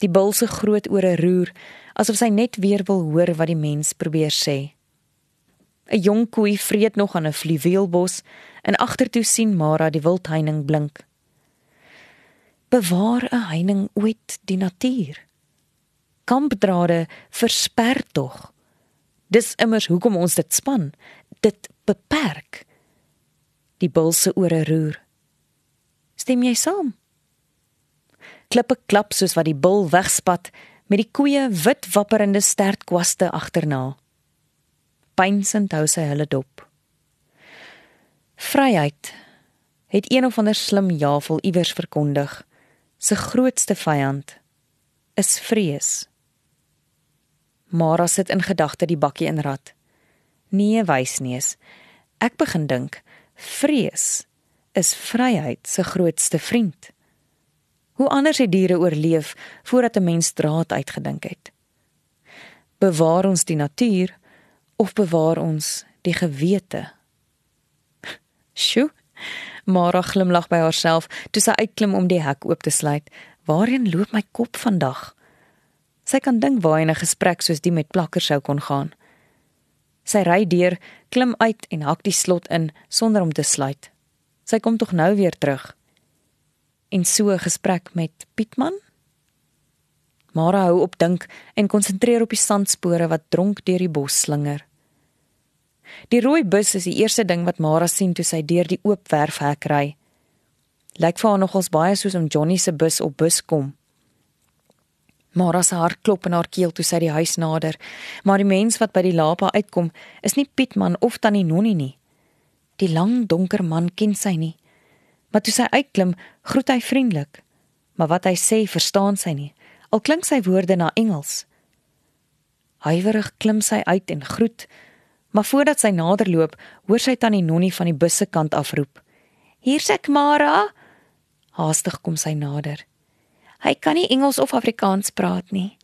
Die bul se groot ore roer asof sy net weer wil hoor wat die mens probeer sê. 'n Jong koei vreet nog aan 'n fluweelbos en agtertoe sien Mara die wildheining blink. Bewaar 'n heining ooit die natuur. Kampdrade versper tog. Dis immers hoekom ons dit span. Dit beperk. Die bul se ore roer. Stem jy saam? Klippe klap soos wat die bul wegspat met die koeie wit wapperende stertkwaste agterna. Pynsend hou sy hulle dop. Vryheid het een of ander slim jafel iewers verkondig. Se grootste vyand is vrees. Mara sit in gedagte die bakkie in rad. Nee, wysneus. Ek begin dink vrees is vryheid se grootste vriend. Hoe anders het diere oorleef voordat 'n mens draad uitgedink het? Bewaar ons die natuur of bewaar ons die gewete? Sjoe. Mara glimlag by haarself toe sy uitklim om die hek oop te sluit. Waarheen loop my kop vandag? Sy kan dink waar 'n gesprek soos die met plakker sou kon gaan. Sy ry deur, klim uit en hak die slot in sonder om te sluit. Sy kom tog nou weer terug. En so 'n gesprek met Pietman? Mara hou op dink en konsentreer op die sandspore wat dronk deur die bos slinger. Die rooi bus is die eerste ding wat Mara sien toe sy deur die oop werfhek ry. Lyk vir haar nogals baie soos om Johnny se bus op bus kom. Mara se hart klop in haar keel toe sy die huis nader, maar die mens wat by die lapa uitkom, is nie Pietman of tannie Nonnie nie. Die lang donker man ken sy nie. Maar toe sy uitklim, groet hy vriendelik. Maar wat hy sê, verstaan sy nie. Al klink sy woorde na Engels. Huiwerig klim sy uit en groet, Maar voordat sy naderloop, hoor sy tannie Nonnie van die bus se kant afroep. "Hier's ek, Mara." Haastig kom sy nader. Hy kan nie Engels of Afrikaans praat nie.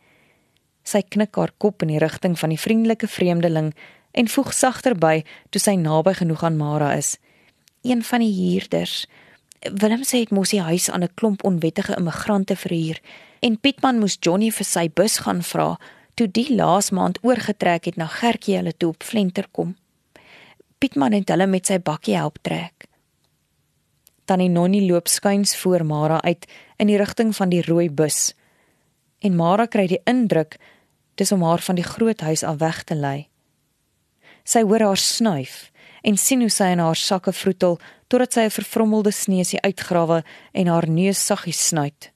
Sy knik haar kop in die rigting van die vriendelike vreemdeling en voeg sagter by toe sy naby genoeg aan Mara is. "Een van die huurders. Willem sê dit mos die huis aan 'n klomp onwettige immigrante verhuur en Pietman moes Johnny vir sy bus gaan vra." toe die laas maand oorgetrek het na Gertjie hulle toe op Vlenter kom. Pietman het hulle met sy bakkie help trek. Tannie Nonnie loop skuins voor Mara uit in die rigting van die rooi bus. En Mara kry die indruk dis om haar van die groot huis af weg te lei. Sy hoor haar snuif en sien hoe sy in haar sakke vroetel totdat sy 'n vervrommelde sneusie uitgrawe en haar neus saggies snuit.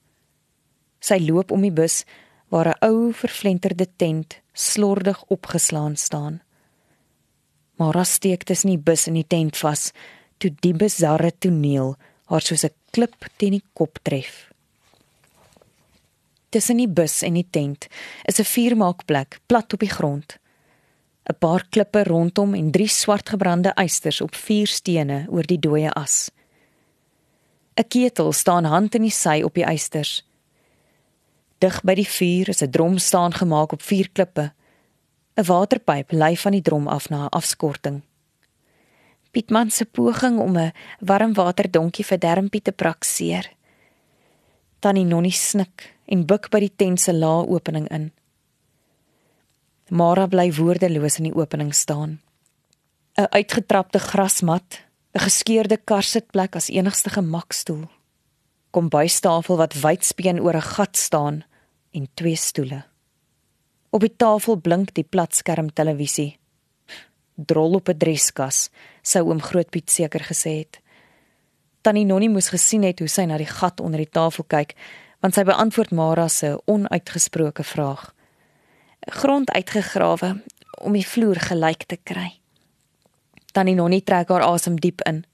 Sy loop om die bus waar 'n ou vervlenterde tent slordig opgeslaan staan. Mara steek tussen die bus en die tent vas toe die bizarre toneel haar soos 'n klip teen die kop tref. Tussen die bus en die tent is 'n vuurmaakplek plat op die grond. 'n Paar klippe rondom en drie swart gebrande eisters op vier stene oor die dooie as. 'n Ketel staan hand in die sy op die eisters. Dig by die vuur is 'n drom staan gemaak op vier klippe. 'n Waterpyp lei van die drom af na 'n afskorting. Pietman se poging om 'n warmwaterdonkie vir Dermpie te prakseer. Tannie Nonnie snik en buig by die tent se laa opening in. Mara bly woordeloos in die opening staan. 'n Uitgetrapte grasmat, 'n geskeurde karsitplek as enigste gemakstoel. Kombuistafel wat wydspeen oor 'n gat staan en twee stoele. Op die tafel blink die platskerm televisie. Drol op 'n dreskas, sou oom Grootpiet seker gesê het. Tannie Nonnie moes gesien het hoe sy na die gat onder die tafel kyk, want sy beantwoord Mara se onuitgesproke vraag. Grond uitgegrawe om die vloer gelyk te kry. Tannie Nonnie trek haar asem diep in.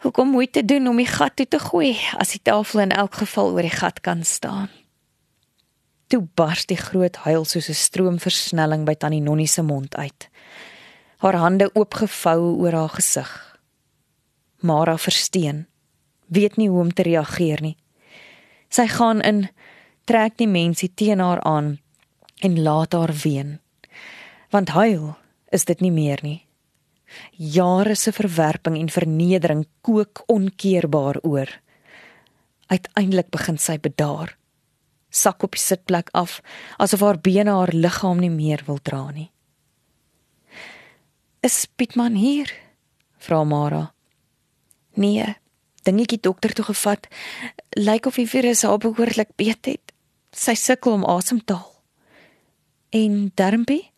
Hoekom moeite doen om die gat toe te gooi as die tafel in elk geval oor die gat kan staan? Toe bars die groot huil soos 'n stroomversnelling by Tannie Nonnie se mond uit. Haar hande oopgevou oor haar gesig. Mara versteen, weet nie hoe om te reageer nie. Sy gaan in, trek die mensie teen haar aan en laat haar ween. Want huil is dit nie meer nie. Jare se verwerping en vernedering kook onkeerbaar oor. Uiteindelik begin sy bedaar. Sak op die sitplek af asof haar bene haar liggaam nie meer wil dra nie. "Is Pietman hier?" vra Mara. "Nee, dingetjie dokter toe gevat. Lyk of die virus haar behoorlik beet het. Sy sukkel om asem te haal." "En Dermpie?"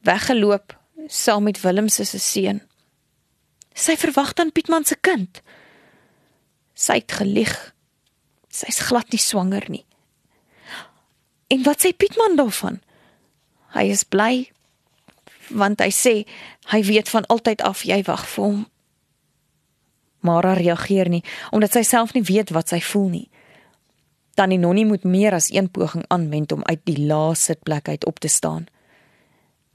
"Weggeloop saam met Willem se seun. Sy verwag dan Pietman se kind. Sy het gelieg. Sy's glad nie swanger nie. En wat sê Pietman daarvan? Hy is bly want hy sê hy weet van altyd af jy wag vir hom. Mara reageer nie omdat sy self nie weet wat sy voel nie. Tannie Nonnie moet meer as een poging aanwend om uit die laaste plek uit op te staan.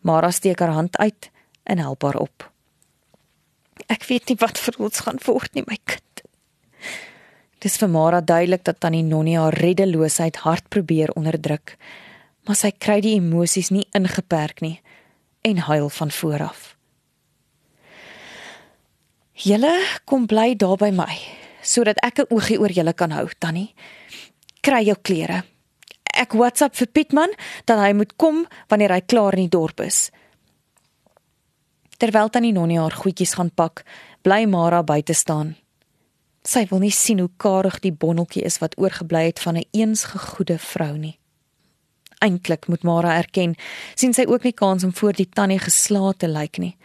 Mara steek haar hand uit en help haar op. Ek weet nie wat vir ons gaan word nie, my kind. Dis vir Mara duidelik dat tannie Nonnie haar reddeloosheid hard probeer onderdruk, maar sy kry die emosies nie ingeperk nie en huil van vooraf. Julle kom bly daar by my sodat ek 'n oogie oor julle kan hou, tannie. Kry jou klere ek WhatsApp vir Pietman dat hy moet kom wanneer hy klaar in die dorp is. Terwyl tannie Nonnie haar goedjies gaan pak, bly Mara buite staan. Sy wil nie sien hoe karig die bonneltjie is wat oorgebly het van 'n eens gegoede vrou nie. Eintlik moet Mara erken, sien sy ook nie kans om voor die tannie geslaat te lyk nie.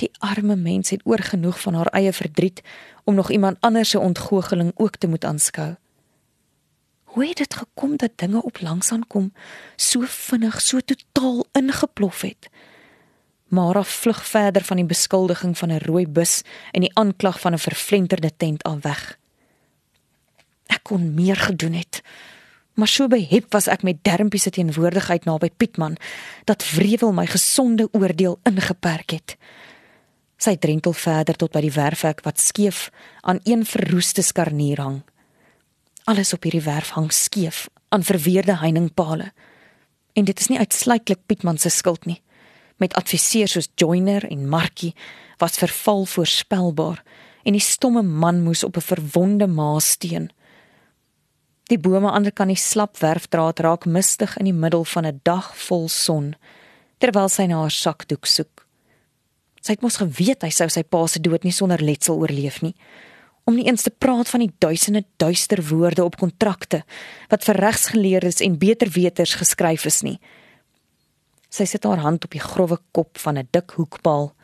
Die arme mens het oorgenoeg van haar eie verdriet om nog iemand anders se ontgoocheling ook te moet aanskou. Hoe het dit gekom dat dinge op langs aankom so vinnig, so totaal ingeplof het? Mara vlug verder van die beskuldiging van 'n rooi bus en die aanklag van 'n vervlenterde tent af weg. Ek kon meer gedoen het. Maar so behep was ek met Dermpie se teenwoordigheid naby Pietman dat wrevel my gesonde oordeel ingeperk het. Sy drentel verder tot by die werfhek wat skeef aan een verroeste skarnier hang. Alles op hierdie werf hang skeef aan verweerde heiningpale. En dit is nie uitsluitlik Pietman se skuld nie. Met adviseurs soos Joiner en Markie was verval voorspelbaar en die stomme man moes op 'n verwonde maas steun. Die bome aan die kant die slap werfdraad raak mistig in die middel van 'n dag vol son terwyl sy na haar sakdoek soek. Sy het mos geweet hy sou sy pa se dood nie sonder letsel oorleef nie om nie eens te praat van die duisende duister woorde op kontrakte wat vir regsgeleerdes en beterweters geskryf is nie. Sy sit haar hand op die grouwe kop van 'n dik hoekpaal,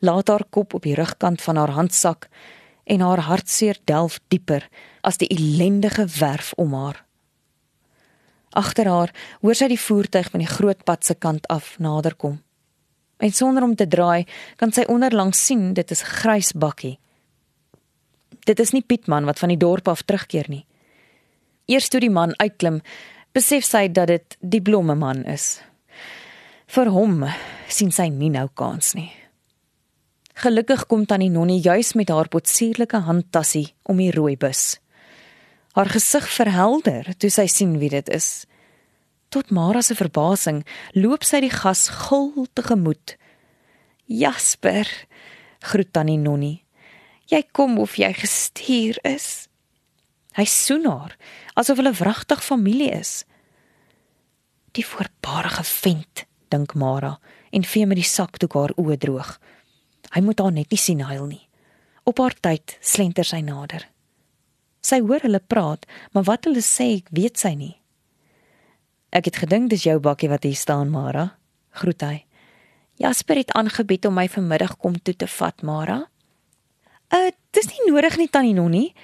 laat haar kop op die rugkant van haar handsak en haar hartseer delf dieper as die ellendige werf om haar. Agter haar hoor sy die voertuig van die groot pad se kant af naderkom. En sonder om te draai, kan sy onderlangs sien dit is 'n grys bakkie dit is nie Pietman wat van die dorp af terugkeer nie. Eers toe die man uitklim, besef sy dat dit die blomme man is. Vir hom sien sy nie nou kans nie. Gelukkig kom tannie Nonnie juis met haar potsierlike handtassie om die rooi bus. Haar gesig verhelder toe sy sien wie dit is. Tot Mara se verbasing loop sy die gas gul tegemoet. Jasper, groet tannie Nonnie. Jy kom of jy gestuur is. Hy soen haar asof hulle wragtig familie is. Die voorbarige vent, dink Mara en vee met die sakdoek haar oë droog. Hy moet haar net nie sien huil nie. Op haar tyd slenter sy nader. Sy hoor hulle praat, maar wat hulle sê, weet sy nie. Ek het gedink dis jou bakkie wat hier staan, Mara. Groet hy. Jasper het aangebied om my vanmiddag kom toe te vat, Mara. 'n Dis nie nodig nie tannie Nonnie.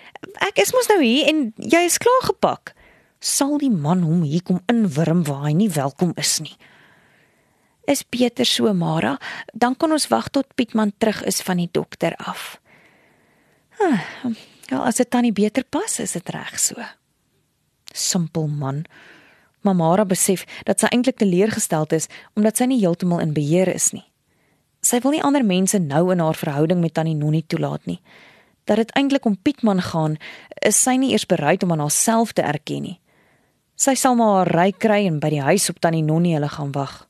Ek is mos nou hier en jy is klaar gepak. Sal die man hom hier kom inwurm waar hy nie welkom is nie. Is beter so, Mara. Dan kan ons wag tot Pietman terug is van die dokter af. Ah, ja, as dit tannie beter pas, is dit reg so. Simpel man. Mamara besef dat sy eintlik teleurgesteld is omdat sy nie heeltemal in beheer is nie. Sy wil nie ander mense nou in haar verhouding met Tannie Nonnie toelaat nie. Dat dit eintlik om Pietman gaan, is sy nie eers bereid om aan haarself te erken nie. Sy sal maar haar ry kry en by die huis op Tannie Nonnie hulle gaan wag.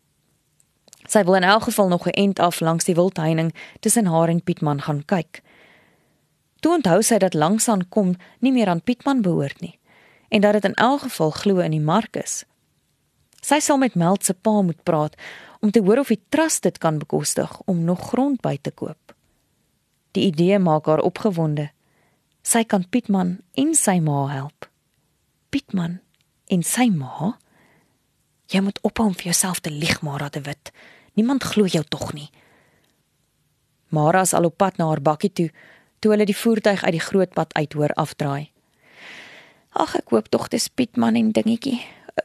Sy wil in elk geval nog 'n end af langs die wildheining tussen haar en Pietman gaan kyk. Toe onthou sy dat langsaan kom nie meer aan Pietman behoort nie en dat dit in elk geval glo in die Markus. Sy sal met Meld se pa moet praat om te hoor of die trust dit kan bekostig om nog grond by te koop. Die idee maak haar opgewonde. Sy kan Pietman en sy ma help. Pietman en sy ma? Jy moet ophou om vir jouself te lieg, Mara de Wit. Niemand glo jou tog nie. Mara is al op pad na haar bakkie toe toe hulle die voertuig uit die groot pad uit hoor afdraai. Ag ek hoop tog dis Pietman en dingetjie.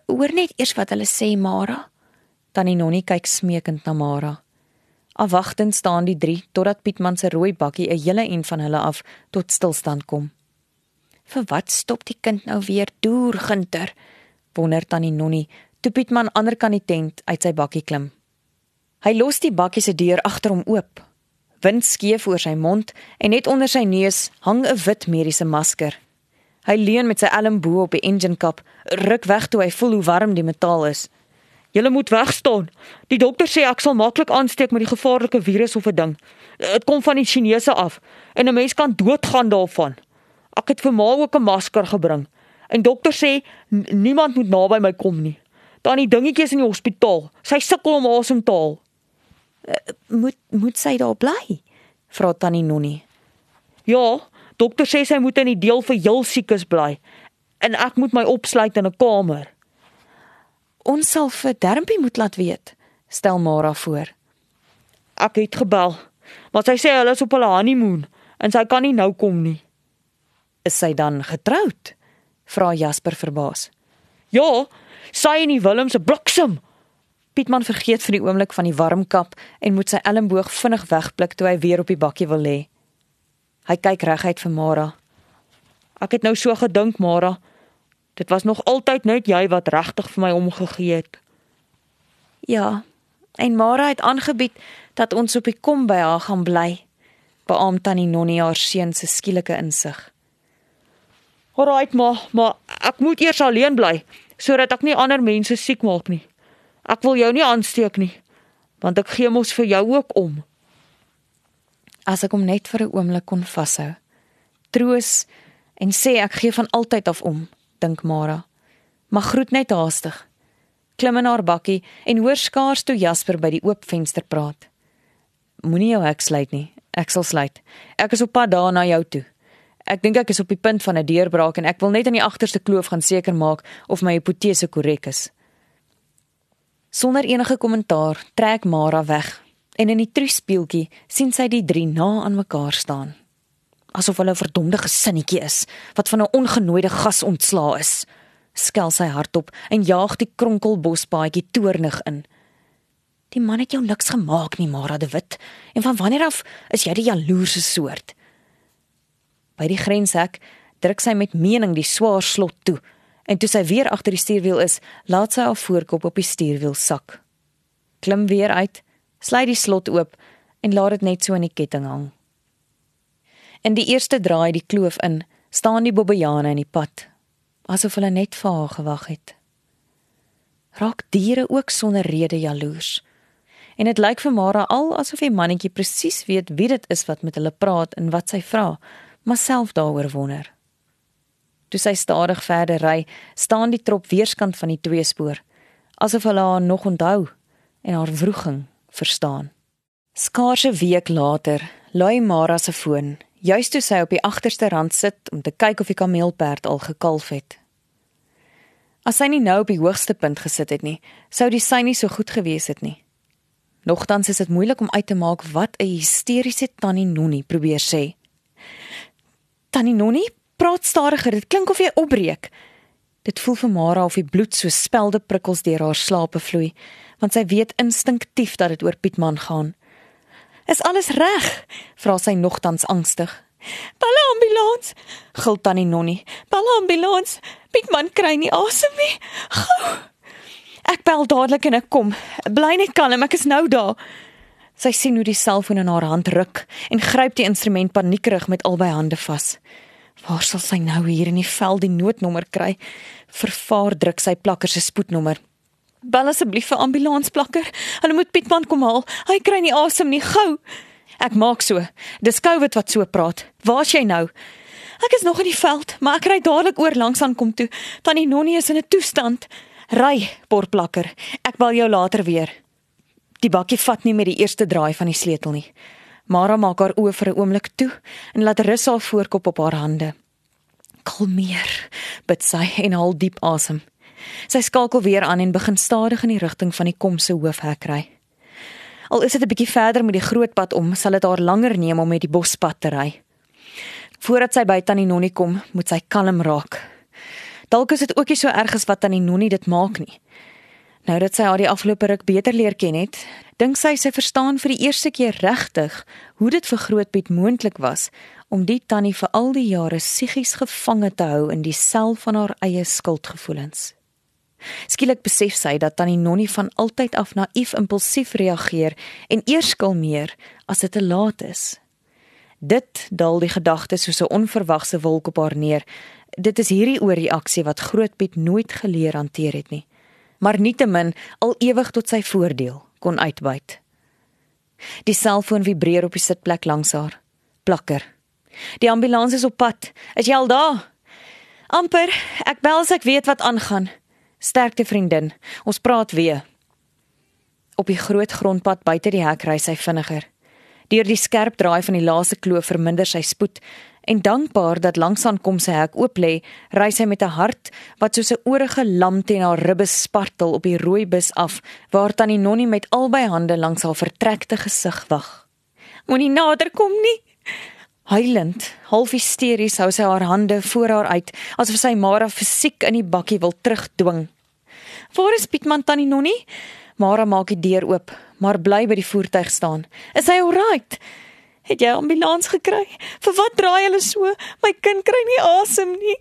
Hoor net eers wat hulle sê, Mara. Tannie Nonnie kyk smeekend na Mara. Afwagtend staan die drie totdat Pietman se rooi bakkie 'n hele en van hulle af tot stilstand kom. "Vir wat stop die kind nou weer deur, Gunter?" wonder Tannie Nonnie toe Pietman aanderkant die tent uit sy bakkie klim. Hy los die bakkie se deur agter hom oop. Wind skeef oor sy mond en net onder sy neus hang 'n wit mediese masker. Hy leun met sy elm bo op die engine kap, ruk weg toe hy voel hoe warm die metaal is. "Julle moet wegstaan. Die dokter sê ek sal maklik aansteek met die gevaarlike virus of 'n ding. Dit kom van die Chinese af en 'n mens kan doodgaan daarvan. Ek het vir ma ook 'n masker gebring. En dokter sê niemand moet naby my kom nie. Dan die dingetjies in die hospitaal. Sy sukkel om asem te haal." Uh, "Moet moet sy daar bly?" vra tannie Nonnie. "Ja, Dokter sê sy moet in die deel vir heel siekes bly en ek moet my opsluit in 'n kamer. Ons sal vir Dermpie moet laat weet, stel Mara voor. Ek het gebel, maar sy sê hulle is op hulle honeymoon en sy kan nie nou kom nie. Is sy dan getroud? vra Jasper verbaas. Ja, sy en die Willem se bliksem. Pietman vergeet vir die oomblik van die warm kap en moet sy elmboog vinnig wegblik toe hy weer op die bakkie wil lê. Hy kyk reguit vir Mara. Ek het nou so gedink, Mara. Dit was nog altyd net jy wat regtig vir my omgegee het. Ja. En Mara het aangebied dat ons op die kom by haar gaan bly. Beam tannie Nonnie haar seun se skielike insig. Alraait, ma, maar ek moet eers alleen bly sodat ek nie ander mense siek maak nie. Ek wil jou nie aansteek nie, want ek gee mos vir jou ook om as ek hom net vir 'n oomblik kon vashou. Troos en sê ek gee van altyd af om, dink Mara. Maar groet net haastig. Klim in haar bakkie en hoor skaars toe Jasper by die oop venster praat. Moenie jou hek sluit nie. Ek sal sluit. Ek is op pad daar na jou toe. Ek dink ek is op die punt van 'n deurbraak en ek wil net aan die agterste kloof gaan seker maak of my hipotese korrek is. Sonder enige kommentaar trek Mara weg en in die truspieeltjie sien sy die drie na aan mekaar staan. Asof hulle 'n verdomde gesinnetjie is wat van 'n ongenooide gas ontslaa is. Skel sy hardop en jaag die kronkelbospaadjie toornig in. Die man het jou niks gemaak nie, Mara de Wit. En van wanneer af is jy die jaloerse soort? By die grenshek druk sy met mening die swaar slot toe en toe sy weer agter die stuurwiel is, laat sy haar voorkop op die stuurwiel sak. Klim weer uit Sluit die slot oop en laat dit net so in die ketting hang. In die eerste draai die kloof in, staan die bobbejane in die pad, asof hulle net vir haar gewag het. Raak diere ook sonder rede jaloers. En dit lyk vir Mara al asof die mannetjie presies weet wie dit is wat met hulle praat en wat sy vra, maar self daaroor wonder. Toe sy stadig verder ry, staan die trop weerskant van die tweespoor, asof hulle haar nog onthou en haar wroging verstaan. Skaars 'n week later, lui Mara se foon, juis toe sy op die agterste rand sit om te kyk of die kameelperd al gekalf het. As sy nie nou op die hoogste punt gesit het nie, sou die sy nie so goed gewees het nie. Nogtans is dit moeilik om uit te maak wat 'n hysteriese tannie Nonnie probeer sê. Tannie Nonnie, praat stadiger. Dit klink of jy opbreek. Dit voel vir Mara of die bloed so spelde prikkels deur haar slape vloei, want sy weet instinktief dat dit oor Pietman gaan. Is alles reg? vra sy nogtans angstig. Bel ambulans, gil tannie Nonnie. Bel ambulans. Pietman kry nie asem nie. Gou. Ek bel dadelik en ek kom. Bly net kalm, ek is nou daar. Sy sien hoe die selfoon in haar hand ruk en gryp die instrument paniekerig met albei hande vas. Waar sal sy nou hier in die veld die noodnommer kry? Vervaar druk sy plakker se spoednommer. Bel asseblief vir ambulansplakker. Hulle moet Pietman kom haal. Hy kry nie asem nie. Gou. Ek maak so. Dis COVID wat so praat. Waar's jy nou? Ek is nog in die veld, maar ek ry dadelik oor langs aan kom toe. Tannie Nonnie is in 'n toestand. Ry, portplakker. Ek bel jou later weer. Die bakkie vat nie met die eerste draai van die sleutel nie. Mara maak haar oë vir 'n oomblik toe en laat rus haar voorkop op haar hande. Kalmeer, bid sy en haal diep asem. Sy skakel weer aan en begin stadig in die rigting van die kom se hoofhek ry. Al is dit 'n bietjie verder met die groot pad om, sal dit haar langer neem om met die bospad te ry. Voordat sy by Tannie Nonnie kom, moet sy kalm raak. Dalk is dit ook nie so erg as wat Tannie Nonnie dit maak nie. Nou dat sy haar die afgelope ruk beter leer ken het, dink sy sy verstaan vir die eerste keer regtig hoe dit vir Grootpiet moontlik was om die tannie vir al die jare psigies gevange te hou in die sel van haar eie skuldgevoelens. Skielik besef sy dat tannie Nonnie van altyd af naïef impulsief reageer en eers kalmeer as dit te laat is. Dit daal die gedagtes soos 'n onverwagse wolk op haar neer. Dit is hierdie ooreaksie wat Grootpiet nooit geleer hanteer het nie maar nietemin al ewig tot sy voordeel kon uitbuit. Die selfoon vibreer op die sitplek langs haar. Plakker. Die ambulans is op pad. Is jy al daar? Amper. Ek bel as ek weet wat aangaan. Sterkte vriendin. Ons praat weer. Op die groot grondpad buite die hek ry sy vinniger. Deur die skerp draai van die laaste kloof verminder sy spoed en dankbaar dat langsaan kom sy hek oop lê, ry sy met 'n hart wat soos 'n oorige lam teen haar ribbe spartel op die rooi bus af, waar tannie Nonnie met albei hande langs haar vertrekte gesig wag. Moenie nader kom nie. Huilend, half hysteries hou sy haar hande voor haar uit, asof sy Mara fisiek in die bakkie wil terugdwing. "Waar is Pietman tannie Nonnie?" Mara maak die deur oop, maar bly by die voertuig staan. "Is hy alright?" Het jy ambulans gekry? Vir wat draai hulle so? My kind kry nie asem nie.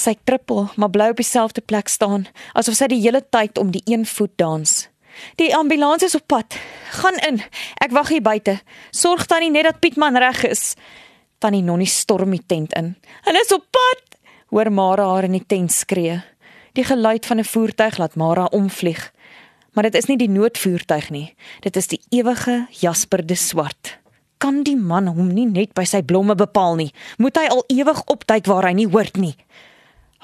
Sy trippel, maar bly op dieselfde plek staan, asof sy die hele tyd om die een voet dans. Die ambulans is op pad. Gaan in. Ek wag hier buite. Sorg tannie net dat Pietman reg is. Tannie Nonnie storm die tent in. Hulle is op pad. Hoor Mara haar in die tent skree. Die geluid van 'n voertuig laat Mara omvlieg. Maar dit is nie die noodvoertuig nie. Dit is die ewige Jasper de Swart kan die man hom nie net by sy blomme bepaal nie? Moet hy al ewig opduik waar hy nie hoort nie?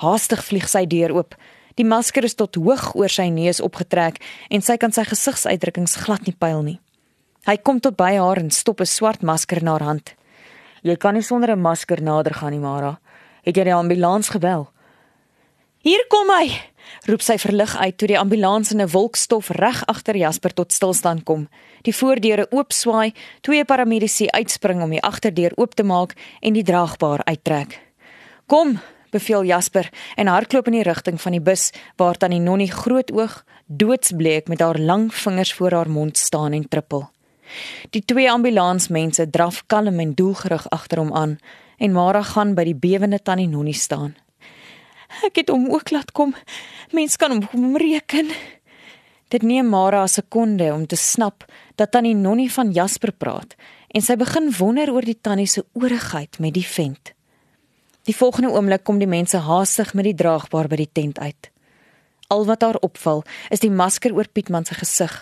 Haastig vlieg sy deur oop. Die masker is tot hoog oor sy neus opgetrek en sy kan sy gesigsuitdrukkings glad nie pyl nie. Hy kom tot by haar en stop 'n swart masker in haar hand. Jy kan nie sonder 'n masker nader gaan nie, Mara. Het jy die ambulans gebel? Hier kom hy, roep sy verlig uit toe die ambulans in 'n wolk stof reg agter Jasper tot stilstand kom. Die voordeure oopswaai, twee paramedici uitspring om die agterdeur oop te maak en die draagbaar uittrek. "Kom," beveel Jasper en hardloop in die rigting van die bus waar tannie Nonnie groot oog, doodsbleek met haar lang vingers voor haar mond staan en trippel. Die twee ambulansmense draf kalm en doelgerig agter hom aan en Mara gaan by die bewende tannie Nonnie staan. Ek het hom ook laat kom. Mens kan hom kom reken. Dit neem Mara 'n sekonde om te snap dat tannie Nonnie van Jasper praat en sy begin wonder oor die tannie se oorigheid met die vent. Die volgende oomblik kom die mense haastig met die draagbaar by die tent uit. Al wat haar opval, is die masker oor Pietman se gesig,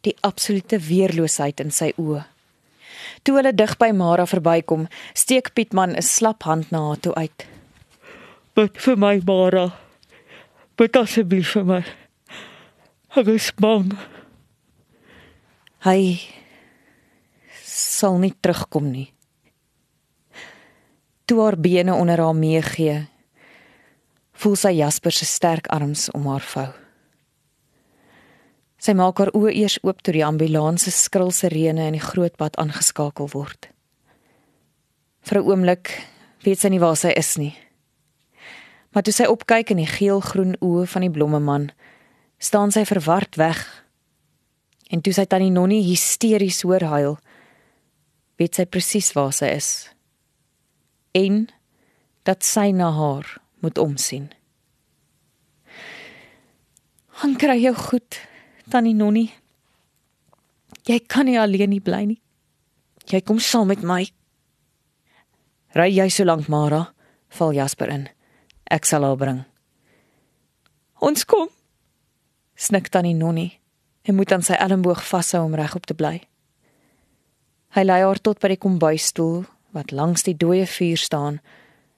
die absolute weerloosheid in sy oë. Toe hulle dig by Mara verbykom, steek Pietman 'n slap hand na haar toe uit. Bid vir my, Mara. Bid asseblief vir my. Ek is bang. Hy sal nie terugkom nie. Toe haar bene onder haar meegee, voel sy Jasper se sterk arms om haar vou. Sy maak haar oë eers oop toe die ambulans se skril sirene in die groot pad aangeskakel word. Vir 'n oomblik weet sy nie waar sy is nie. Maar toe sy opkyk in die geel-groen oë van die blommeman, staan sy verward weg. En toe sy tannie Nonnie hysteries hoor huil, weet sy presies waar sy is. En dat sy na haar moet omsien. "Han kry jou goed, tannie Nonnie. Jy kan nie alleen nie bly nie. Jy kom saam met my." Ry jy so lank, Mara? Val Jasper in. Ek sal haar bring. Ons kom. Snik tannie Nonnie en moet aan sy elmboog vashou om regop te bly. Hy lei haar tot by die kombuisstoel wat langs die dooie vuur staan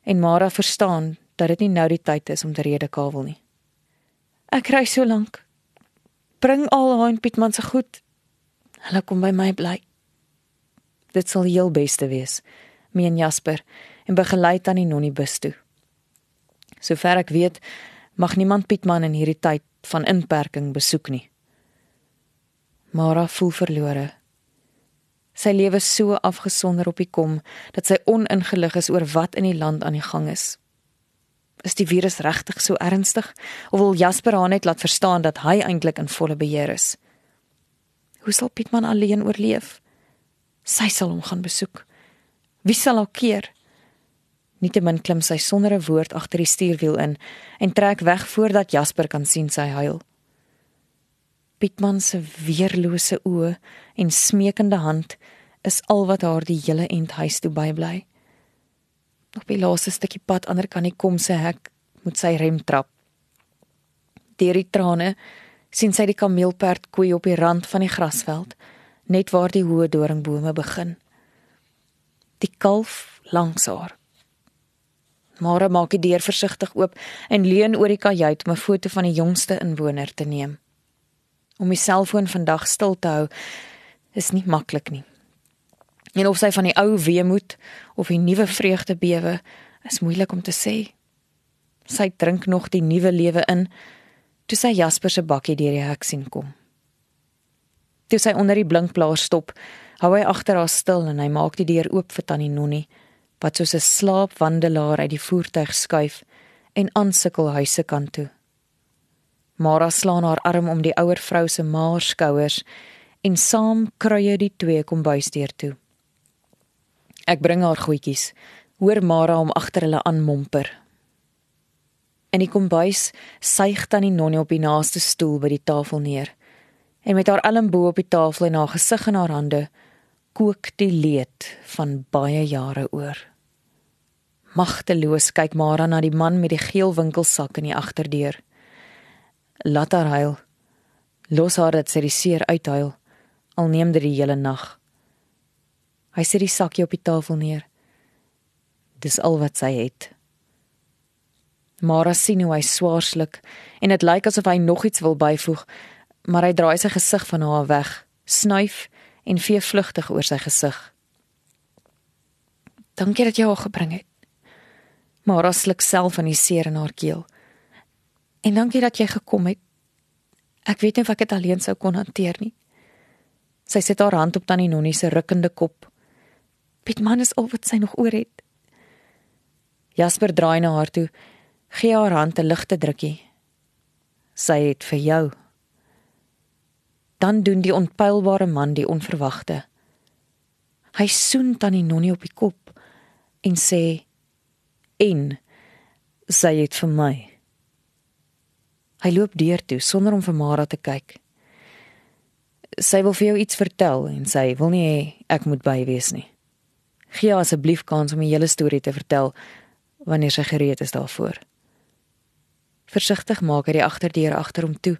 en Mara verstaan dat dit nie nou die tyd is om te redekavel nie. Ek ry so lank. Bring al haar en Pietman se goed. Hulle kom by my bly. Dit sal heel beste wees, meen Jasper en begelei tannie Nonnie bus toe. Sover ek weet, mag niemand Pietman in hierdie tyd van inperking besoek nie. Mara voel verlore. Sy lewe so afgesonder op die kom dat sy oningelig is oor wat in die land aan die gang is. Is die virus regtig so ernstig of wil Jasper haar net laat verstaan dat hy eintlik in volle beheer is? Hoe sal Pietman alleen oorleef? Sy sal hom gaan besoek. Wie sal haar keer? Nietemin klim sy sonder 'n woord agter die stuurwiel in en trek weg voordat Jasper kan sien sy huil. Pietman se weerlose oë en smeekende hand is al wat haar die hele end huis toe bybly. Op die laaste stukkie pad ander kan nie kom sy hek moet sy rem trap. Deur die trane sien sy die kameelperd koei op die rand van die grasveld, net waar die hoë doringbome begin. Die kalf langs haar Mara maak die deur versigtig oop en leun oor die kajuit om 'n foto van die jongste inwoner te neem. Om die selfoon vandag stil te hou is nie maklik nie. En of sy van die ou weemoed of die nuwe vreugde bewe, is moeilik om te sê. Sy drink nog die nuwe lewe in toe sy Jasper se bakkie deur die hek sien kom. Toe sy onder die blinkplaas stop, hou hy agter haar stil en hy maak die deur oop vir tannie Nonnie wat soos 'n slaapwandelaar uit die voertuig skuif en aansikkel huise kant toe. Mara slaan haar arm om die ouer vrou se maar skouers en saam kruie die twee kombuisdeur toe. Ek bring haar goedjies. Hoor Mara om agter hulle aan momper. En die kombuis suig dan die nonnie op die naaste stoel by die tafel neer. En met haar elmbo op die tafel en haar gesig in haar hande, kook die leed van baie jare oor. Magteloos kyk Mara na die man met die geel winkelsak in die agterdeur. Laat haar huil. Los haar dat sy die seer uithuil. Al neem dit die hele nag. Hy sit die sakkie op die tafel neer. Dis al wat sy het. Mara sien hoe hy swaar sluk en dit lyk asof hy nog iets wil byvoeg, maar hy draai sy gesig van haar weg, snuif en vee vlugtig oor sy gesig. Dankie dat jy haar gebring het maar raslik self aan die seer in haar keel. En dankie dat jy gekom het. Ek weet nie of ek dit alleen sou kon hanteer nie. Sy sit haar hand op tannie Nonnie se rukkende kop. Piet man is al wat sy nog oor het. Jasper draai na haar toe, gee haar hand 'n ligte drukkie. Sy het vir jou. Dan doen die onpylbare man die onverwagte. Hy soen tannie Nonnie op die kop en sê en sy het vir my. Hy loop deur toe sonder om vir Mara te kyk. Sy wil vir jou iets vertel en sy wil nie hê ek moet by wees nie. Gee asseblief kans om die hele storie te vertel wanneer sy gereed is daarvoor. Versigtig maak hy die agterdeur agter hom toe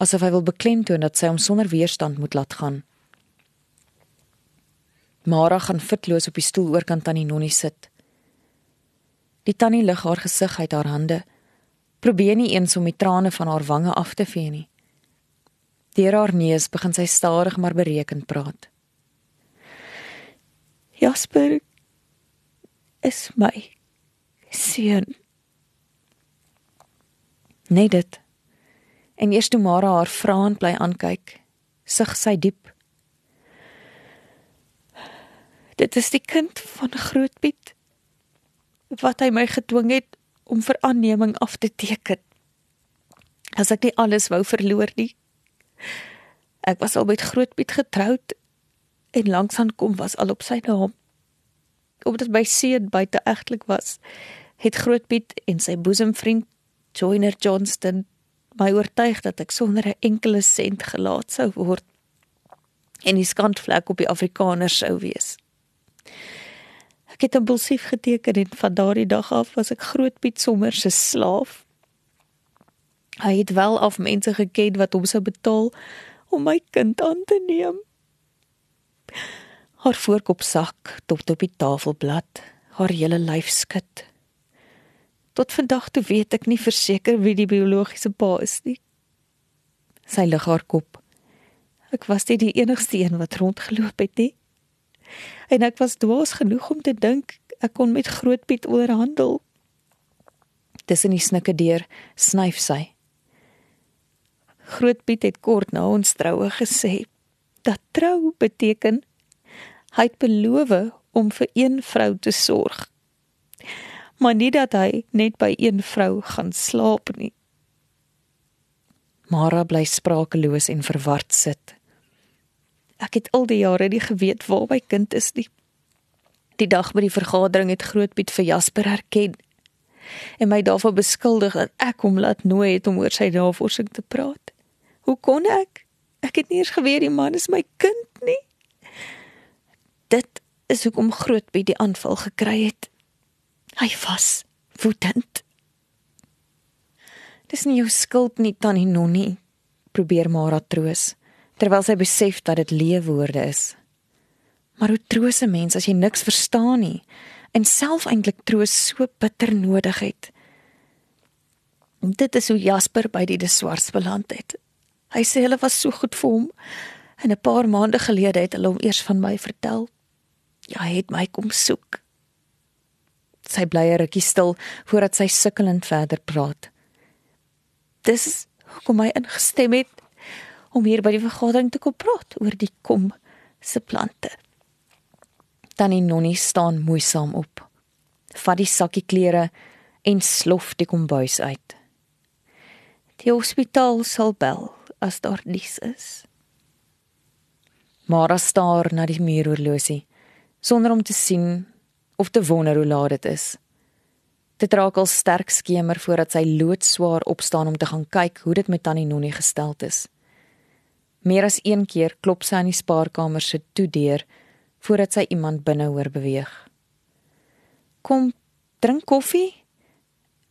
asof hy wil beklemtoon dat sy hom sonder weerstand moet laat gaan. Mara gaan fitloos op die stoel oorkant aan die nonnie sit. Die tannie lig haar gesig uit haar hande. Probeer nie eens om die trane van haar wange af te vee nie. Deur haar neus begin sy stadig maar berekend praat. Jasper is my seun. Nee dit. En eers toe Mara haar vraend bly aankyk, sug sy diep. Dit is die kind van Grootpiet wat hy my gedwing het om vir aanneming af te teken. As ek nie alles wou verloor nie. Ek was al met Grootpiet getroud en langsaan kom was al op sy naam. Omdat my seun buite egtelik was, het Grootpiet en sy boesemvriend Joyner Johnston my oortuig dat ek sonder 'n enkele sent gelaat sou word en die skandvlek op die Afrikaners sou wees. Ek het impulsief geteken en van daardie dag af was ek Grootpiet sommer se slaaf. Hy het wel af mense geken wat hom sou betaal om my kind aan te neem. Haar voorkop sak tot op die tafelblad, haar hele lyf skud. Tot vandag toe weet ek nie verseker wie die biologiese pa is nie. Sy lig haar kop. Ek was nie die enigste een wat rondgeloop het nie. En ek was dwaas genoeg om te dink ek kon met Grootpiet onderhandel. Tussen die snikke deur snyf sy. Grootpiet het kort na ons troue gesê dat trou beteken hy het beloof om vir een vrou te sorg maar nie dat hy net by een vrou gaan slaap nie. Mara bly sprakeloos en verward sit. Ek het al die jare nie geweet waar my kind is nie. Die dag by die vergadering het Grootpiet vir Jasper herken en my daarvoor beskuldig dat ek hom laat nooi het om oor sy navorsing te praat. Hoe kon ek? Ek het nie eens geweet die man is my kind nie. Dit is hoekom Grootpiet die aanval gekry het. Hy was woedend. Dis nie jou skuld nie, Tannie Nonnie, probeer Mara troos, terwyl sy besef dat dit leewoorde is. Maar hoe troos 'n mens as jy niks verstaan nie en self eintlik troos so bitter nodig het? En dit is hoe Jasper by die Deswarts beland het. Hy sê hulle was so goed vir hom en 'n paar maande gelede het hulle hom eers van my vertel. Ja, hy het my kom soek Sy bly 'n rukkie stil voordat sy sukkelend verder praat. Dis hoekom hy ingestem het om hier by die vergadering te kom praat oor die kom se plante. Tannie Nonnie staan moeisaam op. Vat die sakkie klere en slof die kombuis uit. Die hospitaal sal bel as daar niks is. Mara staar na die muuroorlosie sonder om te sien of te wonder hoe laat dit is. Dit raak al sterk skemer voordat sy loodswaar opstaan om te gaan kyk hoe dit met Tannie Nonnie gesteld is. Meer as een keer klop sy aan die spaarkamer se toedeur voordat sy iemand binne hoor beweeg. Kom, drink koffie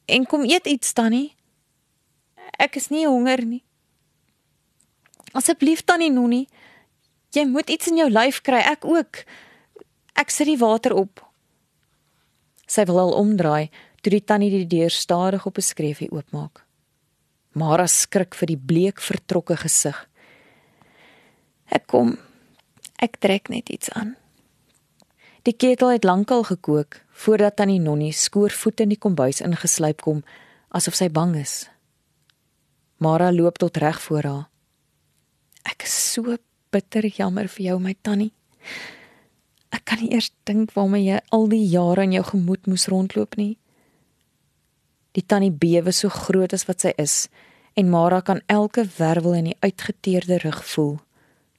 en kom eet iets Tannie. Ek is nie honger nie. Asseblief Tannie Nonnie, jy moet iets in jou lyf kry, ek ook. Ek sit die water op. Sy wil al omdraai toe die tannie die deur stadig op 'n skreefie oopmaak. Mara skrik vir die bleek vertrokke gesig. Ek kom. Ek trek net iets aan. Die ketel het lankal gekook voordat tannie Nonnie skoorvoet in die kombuis ingeslyp kom asof sy bang is. Mara loop tot reg voor haar. Ek is so bitter jammer vir jou my tannie. Ek kan nie eers dink waarmee jy al die jare in jou gemoed moes rondloop nie. Die tannie bewe so groot as wat sy is en Mara kan elke wervel in die uitgeteerde rug voel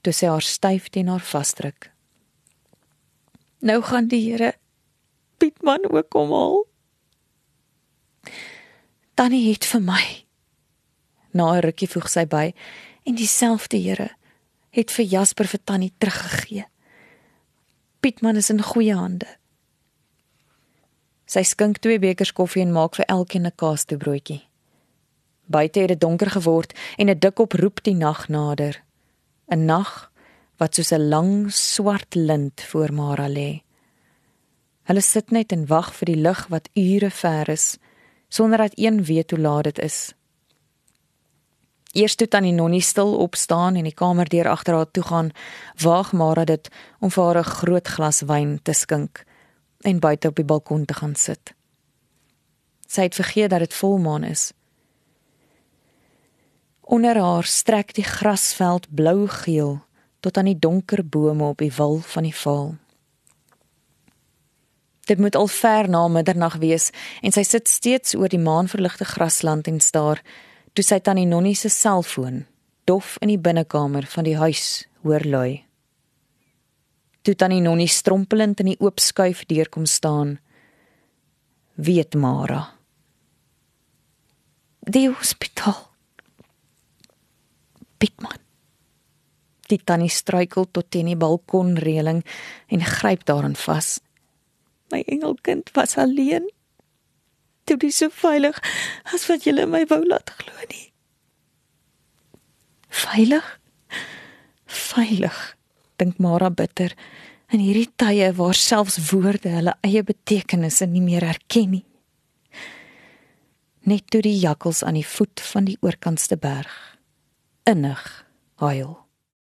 toe sy haar styf teen haar vasdruk. Nou gaan die Here Pietman ook kom al. Tannie het vir my na 'n rukkie voeg sy by en dieselfde Here het vir Jasper vir tannie teruggegee. Pietman is in goeie hande. Sy skink twee bekers koffie en maak vir elkeen 'n kaastoebroodjie. Buite het dit donker geword en 'n dik oproep die nag nader. 'n Nag wat soos 'n lang swart lint voor Mara lê. Hulle sit net en wag vir die lig wat ure ver is sonder dat een weet hoe laat dit is. Eers toe tannie Nonnie stil opstaan en die kamerdeur agter haar toe gaan, waag Mara dit om vir haar 'n groot glas wyn te skink en buite op die balkon te gaan sit. Sy het vergeet dat dit volmaan is. Onder haar strek die grasveld blou-geel tot aan die donker bome op die wal van die val. Dit moet al ver na middernag wees en sy sit steeds oor die maanverligte grasland en staar toe sy tannie Nonnie se selfoon dof in die binnekamer van die huis hoor lui. Toe tannie Nonnie strompelend in die oop skuif deurkom staan, weet Mara. Die hospitaal. Pietman. Die tannie struikel tot teen die balkonreëling en gryp daarin vas. My engelkind was alleen. Toe dis so veilig as wat jy my wou laat glo nie. Veilig? Veilig, dink Mara bitter in hierdie tye waar selfs woorde hulle eie betekenisse nie meer erken nie. Net toe die jakkals aan die voet van die oorkantste berg innig huil.